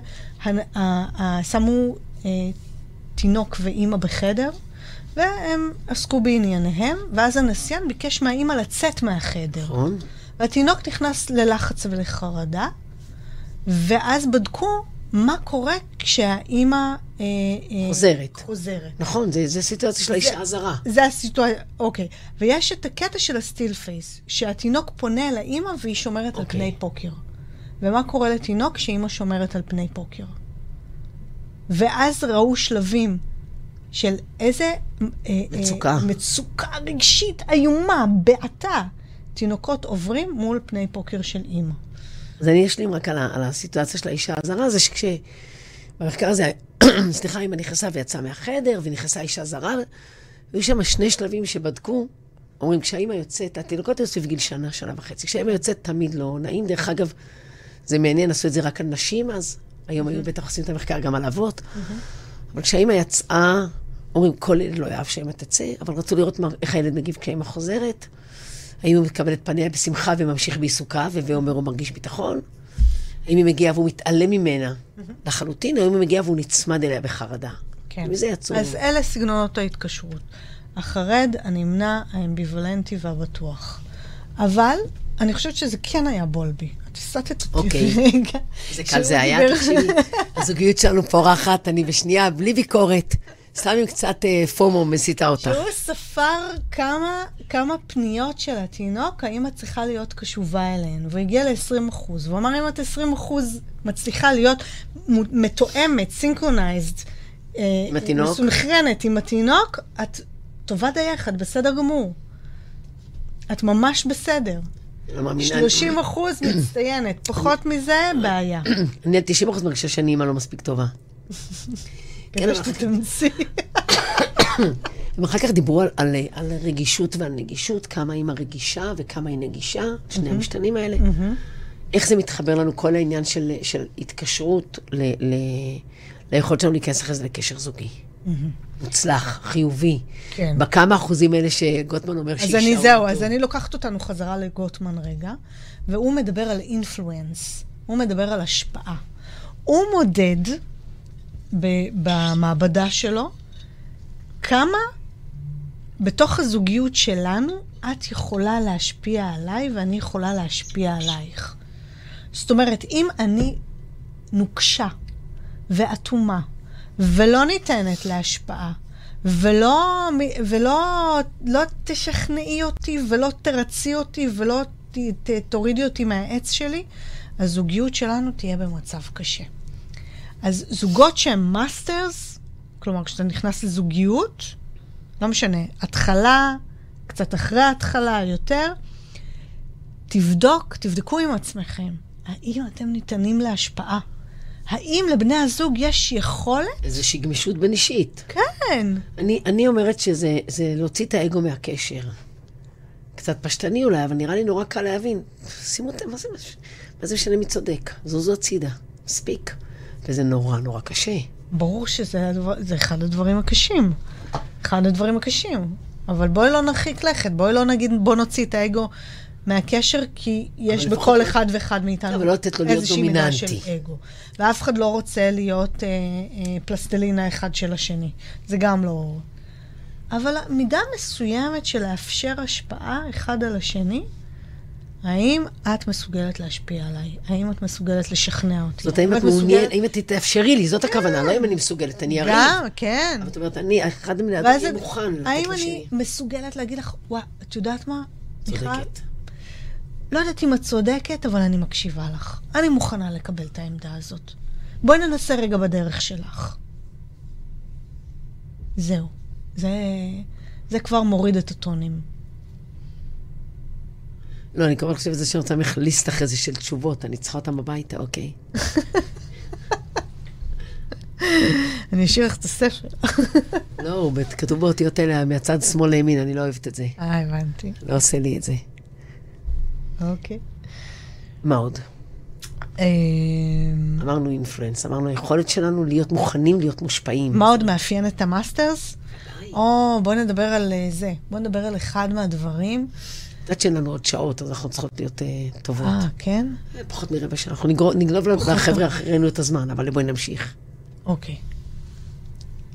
שמו תינוק ואימא בחדר, והם עסקו בענייניהם, ואז הנסיין ביקש מהאימא לצאת מהחדר. נכון? והתינוק נכנס ללחץ ולחרדה, ואז בדקו מה קורה כשהאימא אה, אה, חוזרת. חוזרת. נכון, זה זה סיטואציה של האישה הזרה. זה הסיטואציה, אוקיי. ויש את הקטע של הסטיל פייס, שהתינוק פונה אל האימא והיא שומרת על אוקיי. פני פוקר. ומה קורה לתינוק כשאימא שומרת על פני פוקר? ואז ראו שלבים של איזה... אה, אה, מצוקה. מצוקה רגשית איומה, בעתה. תינוקות עוברים מול פני פוקר של אימא. אז אני אשלים רק על, על הסיטואציה של האישה הזרה, זה שכש... במחקר הזה, סליחה, אמא נכנסה ויצאה מהחדר, ונכנסה אישה זרה, היו שם שני שלבים שבדקו. אומרים, כשהאימא יוצאת, התינוקות היו סביב גיל שנה, שנה וחצי. כשהאימא יוצאת, תמיד לא נעים. דרך אגב, זה מעניין, עשו את זה רק על נשים אז. היום היו בטח עושים את המחקר גם על אבות. אבל כשהאימא יצאה, אומרים, כל ילד לא יאהב שהאימא תצא, אבל רצו לראות מה, איך הילד מגיב כשהאימא חוזרת. האם הוא מקבל את פניה בשמחה וממשיך בעיסוקיו, והווה אומר הוא מרגיש ביטחון? האם היא מגיעה והוא מתעלם ממנה לחלוטין, או האם היא מגיעה והוא נצמד אליה בחרדה? כן. מזה יצאו. אז אלה סגנונות ההתקשרות. החרד, הנמנע, האמביוולנטי והבטוח. אבל אני חושבת שזה כן היה בולבי. הסטת אותי אוקיי. רגע. זה קל זה היה, תקשיבי. הזוגיות שלנו פורחת, אני בשנייה, בלי ביקורת. סתם עם קצת אה, פומו מסיתה אותך. שהוא ספר כמה, כמה פניות של התינוק, האמא צריכה להיות קשובה אליהן, והוא הגיע ל-20 אחוז. והוא אמר, אם את 20 אחוז מצליחה להיות מתואמת, סינכרונייזד, עם התינוק? מסונכרנת עם התינוק, את טובה דייך, את בסדר גמור. את ממש בסדר. לא מאמינה. 30 אחוז מצטיינת, פחות מזה, בעיה. אני על 90 אחוז מרגישה שאני אימא לא מספיק טובה. כן, כדי שתתאמצי. ואחר כך דיברו על, על, על רגישות ועל נגישות, כמה אימא רגישה וכמה היא נגישה, שני המשתנים האלה. איך זה מתחבר לנו, כל העניין של, של התקשרות ל, ל, ליכולת שלנו להיכנס אחרי זה לקשר זוגי. מוצלח, חיובי. כן. בכמה אחוזים האלה שגוטמן אומר אז שאישה אני, זהו, טוב. אז אני לוקחת אותנו חזרה לגוטמן רגע, והוא מדבר על אינפלואנס, הוא מדבר על השפעה. הוא מודד ב- במעבדה שלו כמה בתוך הזוגיות שלנו את יכולה להשפיע עליי ואני יכולה להשפיע עלייך. זאת אומרת, אם אני נוקשה ואטומה ולא ניתנת להשפעה, ולא, ולא לא תשכנעי אותי ולא תרצי אותי ולא ת, ת, תורידי אותי מהעץ שלי, הזוגיות שלנו תהיה במצב קשה. אז זוגות שהם מאסטרס, כלומר, כשאתה נכנס לזוגיות, לא משנה, התחלה, קצת אחרי ההתחלה, יותר, תבדוק, תבדקו עם עצמכם, האם אתם ניתנים להשפעה? האם לבני הזוג יש יכולת? איזושהי גמישות בין אישית. כן. אני, אני אומרת שזה זה להוציא את האגו מהקשר. קצת פשטני אולי, אבל נראה לי נורא קל להבין. שימו אותם, מה זה, מה זה משנה מי צודק? זוזו הצידה, מספיק. וזה נורא נורא קשה. ברור שזה הדבר, אחד הדברים הקשים. אחד הדברים הקשים. אבל בואי לא נרחיק לכת, בואי לא נגיד, בוא נוציא את האגו מהקשר, כי יש בכל לפחות- אחד ואחד מאיתנו אבל לא לתת לו להיות איזושהי מידה של דומיננטי. אגו. ואף אחד לא רוצה להיות אה, אה, פלסטלינה אחד של השני. זה גם לא... אבל מידה מסוימת של לאפשר השפעה אחד על השני, האם את מסוגלת להשפיע עליי? האם את מסוגלת לשכנע אותי? זאת האם את מעוניינת, האם את תאפשרי לי, זאת הכוונה, לא אם אני מסוגלת, אני אריב. גם, כן. אבל זאת אומרת, אני, אחד יהיה את- מוכן האם. אני מסוגלת להגיד לך, וואה, את יודעת מה? צודקת. לא יודעת אם את צודקת, אבל אני מקשיבה לך. אני מוכנה לקבל את העמדה הזאת. בואי ננסה רגע בדרך שלך. זהו. זה, זה כבר מוריד את הטונים. לא, אני כבר חושבת שאני רוצה ממך ליסט אחרי זה של תשובות, אני צריכה אותם הביתה, אוקיי. אני אשאיר לך את הספר. לא, הוא כתוב באותיות האלה מהצד שמאל לימין, אני לא אוהבת את זה. אה, הבנתי. לא עושה לי את זה. אוקיי. מה עוד? אמ, אמרנו אינפלואנס, אמרנו היכולת שלנו להיות מוכנים להיות מושפעים. מה עוד מאפיין את המאסטרס? או, בואי נדבר על אה, זה. בואי נדבר על אחד מהדברים. את יודעת שאין לנו עוד שעות, אז אנחנו צריכות להיות אה, טובות. אה, כן? אה, פחות מרבע שעה. אנחנו נגרוב- נגנוב לחבר'ה אחרינו את הזמן, אבל בואי נמשיך. אוקיי.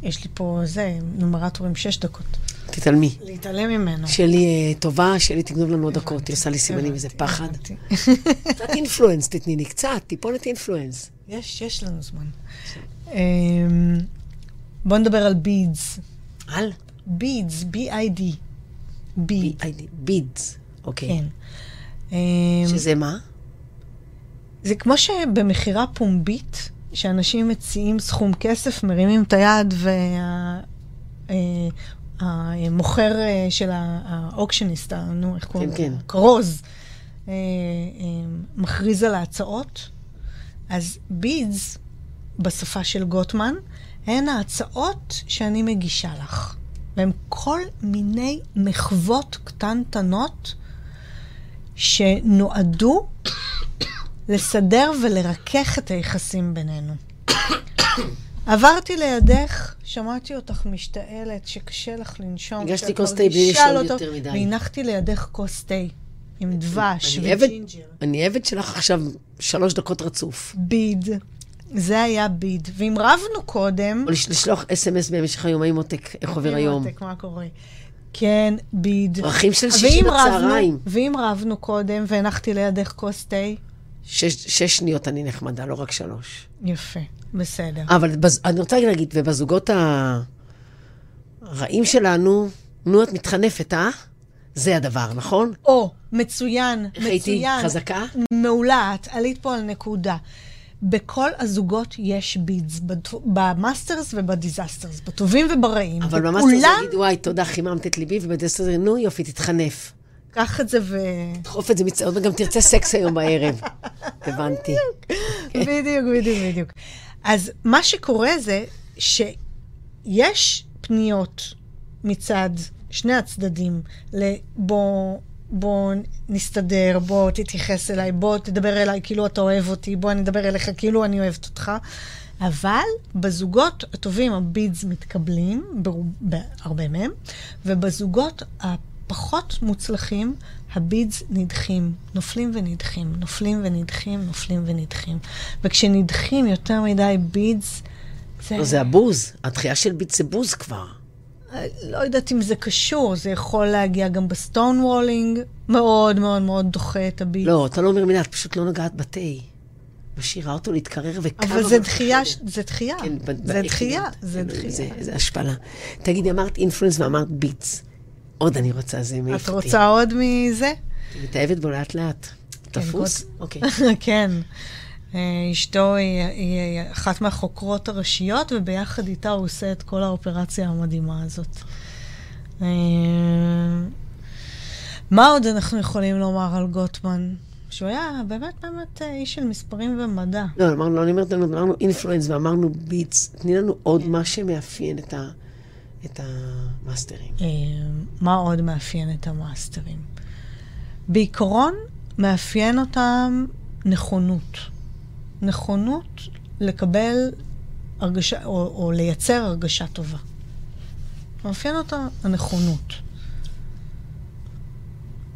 יש לי פה, זה, נומרטורים שש דקות. תתעלמי. להתעלם ממנו. שלי אה, טובה, שלי תגנוב לנו עוד דקות. היא עושה לי סימנים, איזה פחד. קצת אינפלואנס תתני לי, קצת, טיפונת אינפלואנס. יש, יש לנו זמן. אמ, בואו נדבר על בידס. על? בידס, B-I-D. ביד, בידס. אוקיי. כן. אמ, שזה מה? זה כמו שבמכירה פומבית, שאנשים מציעים סכום כסף, מרימים את היד והמוכר של ה- האוקשניסט, נו, איך קוראים כן, לזה? כן. כרוז, אה, אה, מכריז על ההצעות. אז בידס, בשפה של גוטמן, הן ההצעות שאני מגישה לך. והן כל מיני מחוות קטנטנות שנועדו לסדר ולרכך את היחסים בינינו. עברתי לידך, שמעתי אותך משתעלת, שקשה לך לנשום. הגשתי כוס תה בלי לשאול לא יותר מדי. והנחתי לידך כוס תה עם דבש וג'ינג'ר. אני עבד שלך עכשיו שלוש דקות רצוף. ביד. זה היה ביד. ואם רבנו קודם... או לש- לשלוח אס.אם.אס במשך היום, האם מותק, איך עובר היום? מותק, מה קורה? כן, ביד. פרחים של שישי בצהריים. ואם רבנו קודם והנחתי לידך כוס תה, שש שש שניות אני נחמדה, לא רק שלוש. יפה, בסדר. אבל בז- אני רוצה להגיד, ובזוגות הרעים שלנו, נו, את מתחנפת, אה? זה הדבר, נכון? או, מצוין, איך הייתי? מצוין. חזקה? מעולה, את עלית פה על נקודה. בכל הזוגות יש בידס, ב masters וב disasters, בטובים וברעים. אבל ב master זה וכולם, יגיד, וואי, תודה, חיממת את ליבי, וב disaster זה, נו, יופי, תתחנף. קח את זה ו... דחוף את זה מצעוד, וגם תרצה סקס היום בערב. הבנתי. בדיוק, בדיוק, בדיוק. אז מה שקורה זה שיש פניות מצד שני הצדדים לבוא... בוא נסתדר, בוא תתייחס אליי, בוא תדבר אליי כאילו אתה אוהב אותי, בוא אני אדבר אליך כאילו אני אוהבת אותך. אבל בזוגות הטובים ה bids מתקבלים, ברוב- בהרבה מהם, ובזוגות הפחות מוצלחים, ה bids נדחים, נופלים ונדחים, נופלים ונדחים, נופלים ונדחים. וכשנדחים יותר מדי bids, זה... לא, זה הבוז. הדחייה של bid זה בוז כבר. לא יודעת אם זה קשור, זה יכול להגיע גם ב stonewalling, מאוד מאוד מאוד דוחה את ה bid. לא, אתה לא אומר מילה, את פשוט לא נוגעת בתה. משאירה אותו להתקרר וקמה. אבל זה בחדר. דחייה, זה דחייה. כן, זה דחייה, כן, זה דחייה. זה- זה השפלה. תגידי, אמרת אינפלואנס ואמרת ביטס. עוד אני רוצה, זה מעיף את אותי. רוצה עוד מזה? מתאהבת בו לאט לאט. תפוס? אוקיי. כן. אה, אשתו היא, היא אחת מהחוקרות הראשיות, וביחד איתה הוא עושה את כל האופרציה המדהימה הזאת. אה, מה עוד אנחנו יכולים לומר על גוטמן? שהוא היה באמת באמת אה, איש של מספרים ומדע. לא, אמרנו, אני אומרת אמרנו אינפלואנס ואמרנו ביטס. תני לנו עוד מה שמאפיין את ה- את המאסטרים. אה, מה עוד מאפיין את המאסטרים? בעיקרון, מאפיין אותם נכונות. נכונות לקבל הרגשה, או, או לייצר הרגשה טובה. מאפיין אותה הנכונות.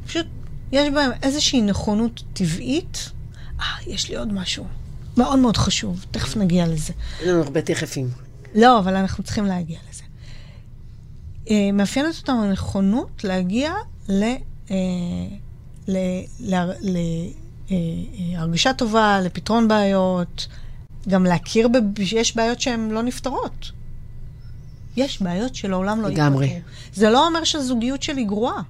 פשוט יש בהם איזושהי נכונות טבעית. אה, יש לי עוד משהו מאוד מאוד חשוב, תכף נגיע לזה. אין לנו הרבה תכפים. לא, אבל אנחנו צריכים להגיע לזה. אה, מאפיינת אותם הנכונות להגיע ל... אה, ל... ל... ל... אה, הרגשה טובה, לפתרון בעיות, גם להכיר שיש בעיות שהן לא נפתרות. יש בעיות שלעולם לא יפתרו. לגמרי. זה לא אומר שהזוגיות שלי גרועה.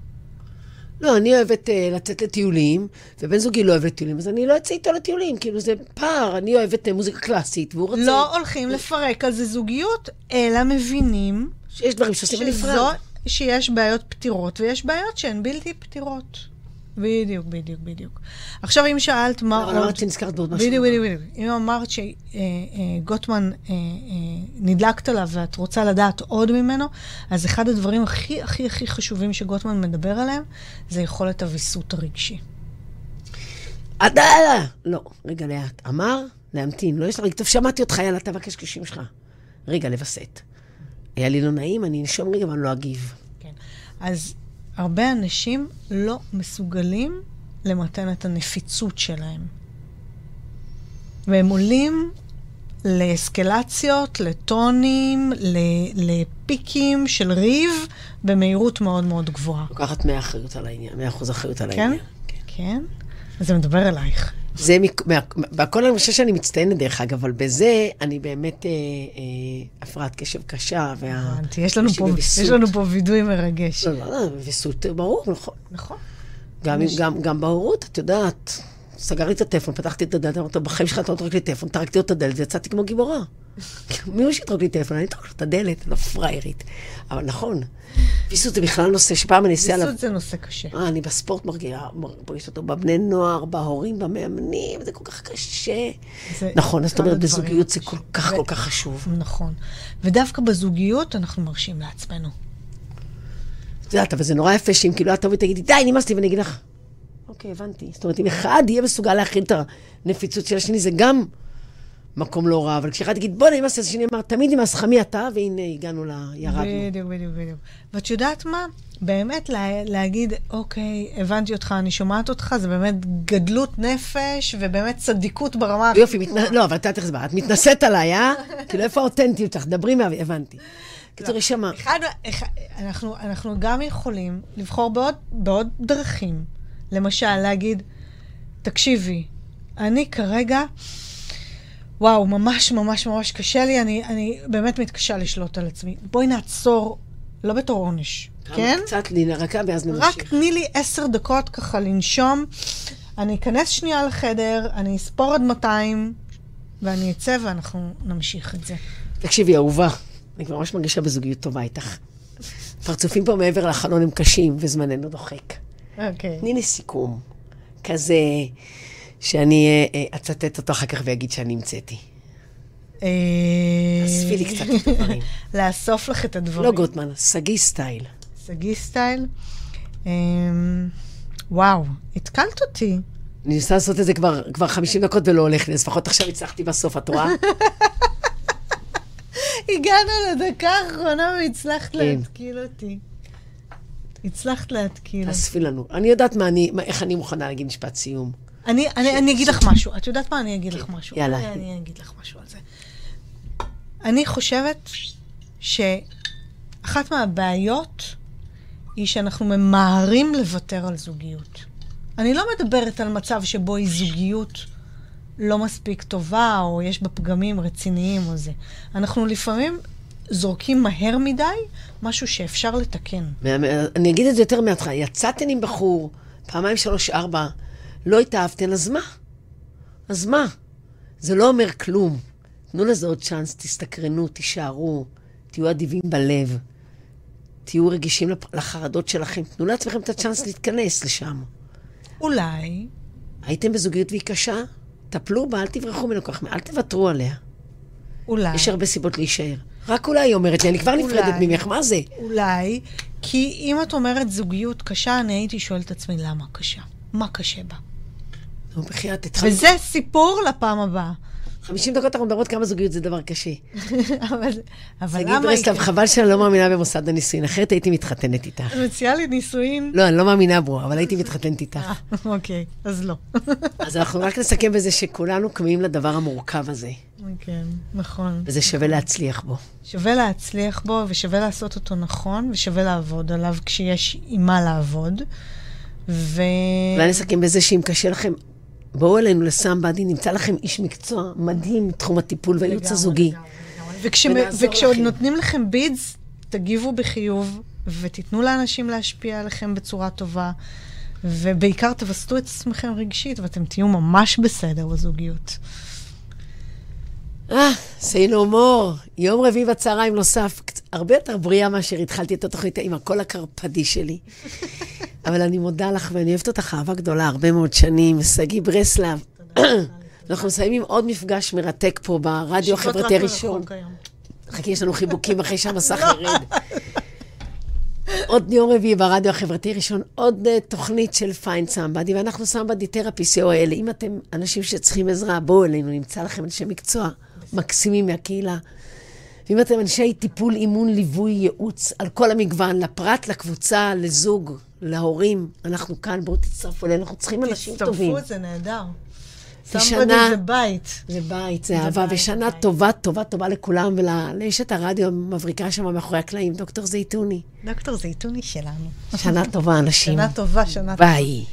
לא, אני אוהבת uh, לצאת לטיולים, ובן זוגי לא אוהב טיולים, אז אני לא אצא איתו לטיולים, כאילו זה פער, אני אוהבת uh, מוזיקה קלאסית, והוא רוצה... לא הולכים לפרק על זה זוגיות, אלא מבינים... שיש דברים שעושים בנפרד. שיש בעיות פתירות, ויש בעיות שהן בלתי פתירות. בדיוק, בדיוק, בדיוק. עכשיו, אם שאלת מה עוד... אבל אמרת שנזכרת בעוד משהו. בדיוק, בדיוק, בדיוק. אם אמרת שגוטמן, אה, אה, אה, נדלקת עליו ואת רוצה לדעת עוד ממנו, אז אחד הדברים הכי הכי הכי חשובים שגוטמן מדבר עליהם, זה יכולת הוויסות הרגשי. עדאלה! לא, רגע, לאט. אמר להמתין, לא יש לך... טוב, שמעתי אותך, יאללה, אתה בקשקשים שלך. רגע, לווסת. היה לי לא נעים, אני אנשום רגע ואני לא אגיב. כן. אז הרבה אנשים לא מסוגלים למתן את הנפיצות שלהם. והם עולים לאסקלציות, לטונים, לפיקים של ריב במהירות מאוד מאוד גבוהה. לוקחת 100 אחריות על העניין, 100 אחוז אחריות על כן? העניין. כן? כן. אז זה מדבר אלייך. זה, בכל אני חושב שאני מצטיינת דרך אגב, אבל בזה אני באמת אה, אה, הפרעת קשב קשה. וה... יש לנו, פה, יש לנו פה וידוי מרגש. לא, לא, לא, ויסות, ברור, נכון. נכון. גם, יש... גם, גם בהורות, את יודעת, סגרתי את הטלפון, פתחתי את הדלת, אמרתי, בחיים שלך אתה לא תרק לי טלפון, טרקתי לו את הדלת ויצאתי כמו גיבורה. מי הוא שיטרוק לי טלפון? אני אטרוק לו את הדלת, לא פריירית. אבל נכון, ויסות זה בכלל נושא שפעם אני אעשה עליו... ויסות זה נושא קשה. אה, אני בספורט מרגיעה, מרגיש אותו בבני נוער, בהורים, במאמנים, זה כל כך קשה. נכון, זאת אומרת, בזוגיות זה כל כך כל כך חשוב. נכון. ודווקא בזוגיות אנחנו מרשים לעצמנו. את יודעת, אבל זה נורא יפה שאם כאילו את תבואי ותגידי, די, נמאס לי, ואני אגיד לך, אוקיי, הבנתי. זאת אומרת, אם אחד יהיה מסוגל להכין את הנפיצות של השני, זה גם מקום לא רע, אבל כשאחד יגיד, בוא נמאס, אז השני אמר, תמיד נמאס לך מי אתה, והנה הגענו ל... ירדנו. בדיוק, בדיוק, בדיוק. ואת יודעת מה? באמת לה, להגיד, אוקיי, הבנתי אותך, אני שומעת אותך, זה באמת גדלות נפש, ובאמת צדיקות ברמה... יופי, מתנ... לא, אבל את יודעת איך זה את מתנשאת עליי, אה? כאילו, איפה האותנטיות שלך? דברי מה... הבנתי. קיצור, יש שמה. אחד, אנחנו, אנחנו גם יכולים לבחור בעוד, בעוד דרכים. למשל, להגיד, תקשיבי, אני כרגע, וואו, ממש ממש ממש קשה לי, אני, אני באמת מתקשה לשלוט על עצמי. בואי נעצור, לא בתור עונש, כן? קצת להירקע ואז נמשיך. רק תני לי עשר דקות ככה לנשום. אני אכנס שנייה לחדר, אני אספור עד 200, ואני אצא ואנחנו נמשיך את זה. תקשיבי, אהובה, אני כבר ממש מרגישה בזוגיות טובה איתך. פרצופים פה מעבר לחלון הם קשים, וזמננו דוחק. אוקיי. תני לי סיכום, כזה שאני אה, אה, אצטט אותו אחר כך ואגיד שאני המצאתי. אה, אספי לי קצת את הדברים. לאסוף לך את הדברים. לא גוטמן, שגיא סטייל. שגיא סטייל. וואו, התקלת אותי. אני ניסה לעשות את זה כבר, כבר 50 דקות ולא הולך לי, אז לפחות עכשיו הצלחתי בסוף, את רואה? הגענו לדקה האחרונה והצלחת כן. להתקיל אותי. הצלחת להתקיל. תאספי לנו. אני יודעת מה אני, מה, איך אני מוכנה להגיד משפט סיום. אני, אני, אני אגיד לך משהו. את יודעת מה? אני אגיד לך משהו. יאללה. אני, אני אגיד לך משהו על זה. אני חושבת שאחת מהבעיות היא שאנחנו ממהרים לוותר על זוגיות. אני לא מדברת על מצב שבו היא זוגיות לא מספיק טובה, או יש בה פגמים רציניים או זה. אנחנו לפעמים זורקים מהר מדי משהו שאפשר לתקן. אני אגיד את זה יותר מההתחלה. יצאתן עם בחור, פעמיים, שלוש, ארבע, לא התאהבתן, אז מה? אז מה? זה לא אומר כלום. תנו לזה עוד צ'אנס, תסתקרנו, תישארו, תהיו אדיבים בלב, תהיו רגישים לחרדות שלכם, תנו לעצמכם את הצ'אנס להתכנס לשם. אולי... הייתם בזוגיות והיא קשה? טפלו בה, אל תברחו ממנו כך, אל תוותרו עליה. אולי. יש הרבה סיבות להישאר. רק אולי, היא אומרת לי, אני כבר נפרדת ממך, מה זה? אולי, כי אם את אומרת זוגיות קשה, אני הייתי שואלת את עצמי, למה קשה? מה קשה בה? נו, בחייאת, התחלנו. וזה סיפור לפעם הבאה. 50 דקות אנחנו מדברות כמה זוגיות זה דבר קשה. אבל, אבל שגיא למה... ברסלב, היא- חבל שאני לא מאמינה במוסד הנישואין, אחרת הייתי מתחתנת איתך. מציעה לי נישואין? לא, אני לא מאמינה בו, אבל הייתי מתחתנת איתך. אה, אוקיי, אז לא. אז אנחנו רק נסכם בזה שכולנו כמהים לדבר המורכב הזה, כן, נכון. וזה שווה להצליח בו. שווה להצליח בו, ושווה לעשות אותו נכון, ושווה לעבוד עליו כשיש עם מה לעבוד. ו... אולי נסכם בזה שאם קשה לכם, בואו אלינו לסמבדי, נמצא לכם איש מקצוע מדהים מתחום הטיפול והייעוץ הזוגי. וכשעוד. נותנים לכם בידס, תגיבו בחיוב, ותיתנו לאנשים להשפיע עליכם בצורה טובה, ובעיקר תווסתו את עצמכם רגשית, ואתם תהיו ממש בסדר בזוגיות. אה, say no more. יום רביעי בצהריים נוסף, הרבה יותר בריאה מאשר התחלתי את התוכנית עם הקול הקרפדי שלי. אבל אני מודה לך, ואני אוהבת אותך אהבה גדולה הרבה מאוד שנים. שגיא ברסלב. אנחנו מסיימים עוד מפגש מרתק פה ברדיו החברתי הראשון. חכי, יש לנו חיבוקים אחרי שהמסך ירד. עוד יום רביעי ברדיו החברתי הראשון, עוד uh, תוכנית של פיין סמבדי, ואנחנו סמבדי תרפי co.il. אם אתם אנשים שצריכים עזרה, בואו אלינו, נמצא לכם אנשי מקצוע מקסימים מהקהילה. ואם אתם אנשי טיפול, אימון, ליווי, ייעוץ, על כל המגוון, לפרט, לקבוצה, לזוג, להורים, אנחנו כאן, בואו תצטרפו אלינו, אנחנו צריכים אנשים טובים. תצטרפו, זה נהדר. ושנה- זה בית. זה בית, זה אהבה, בית, ושנה בית. טובה, טובה, טובה לכולם, ולאשת הרדיו המבריקה שם מאחורי הקלעים, דוקטור זייתוני. דוקטור זייתוני שלנו. שנה טובה, אנשים. שנה טובה, שנה טובה. ביי.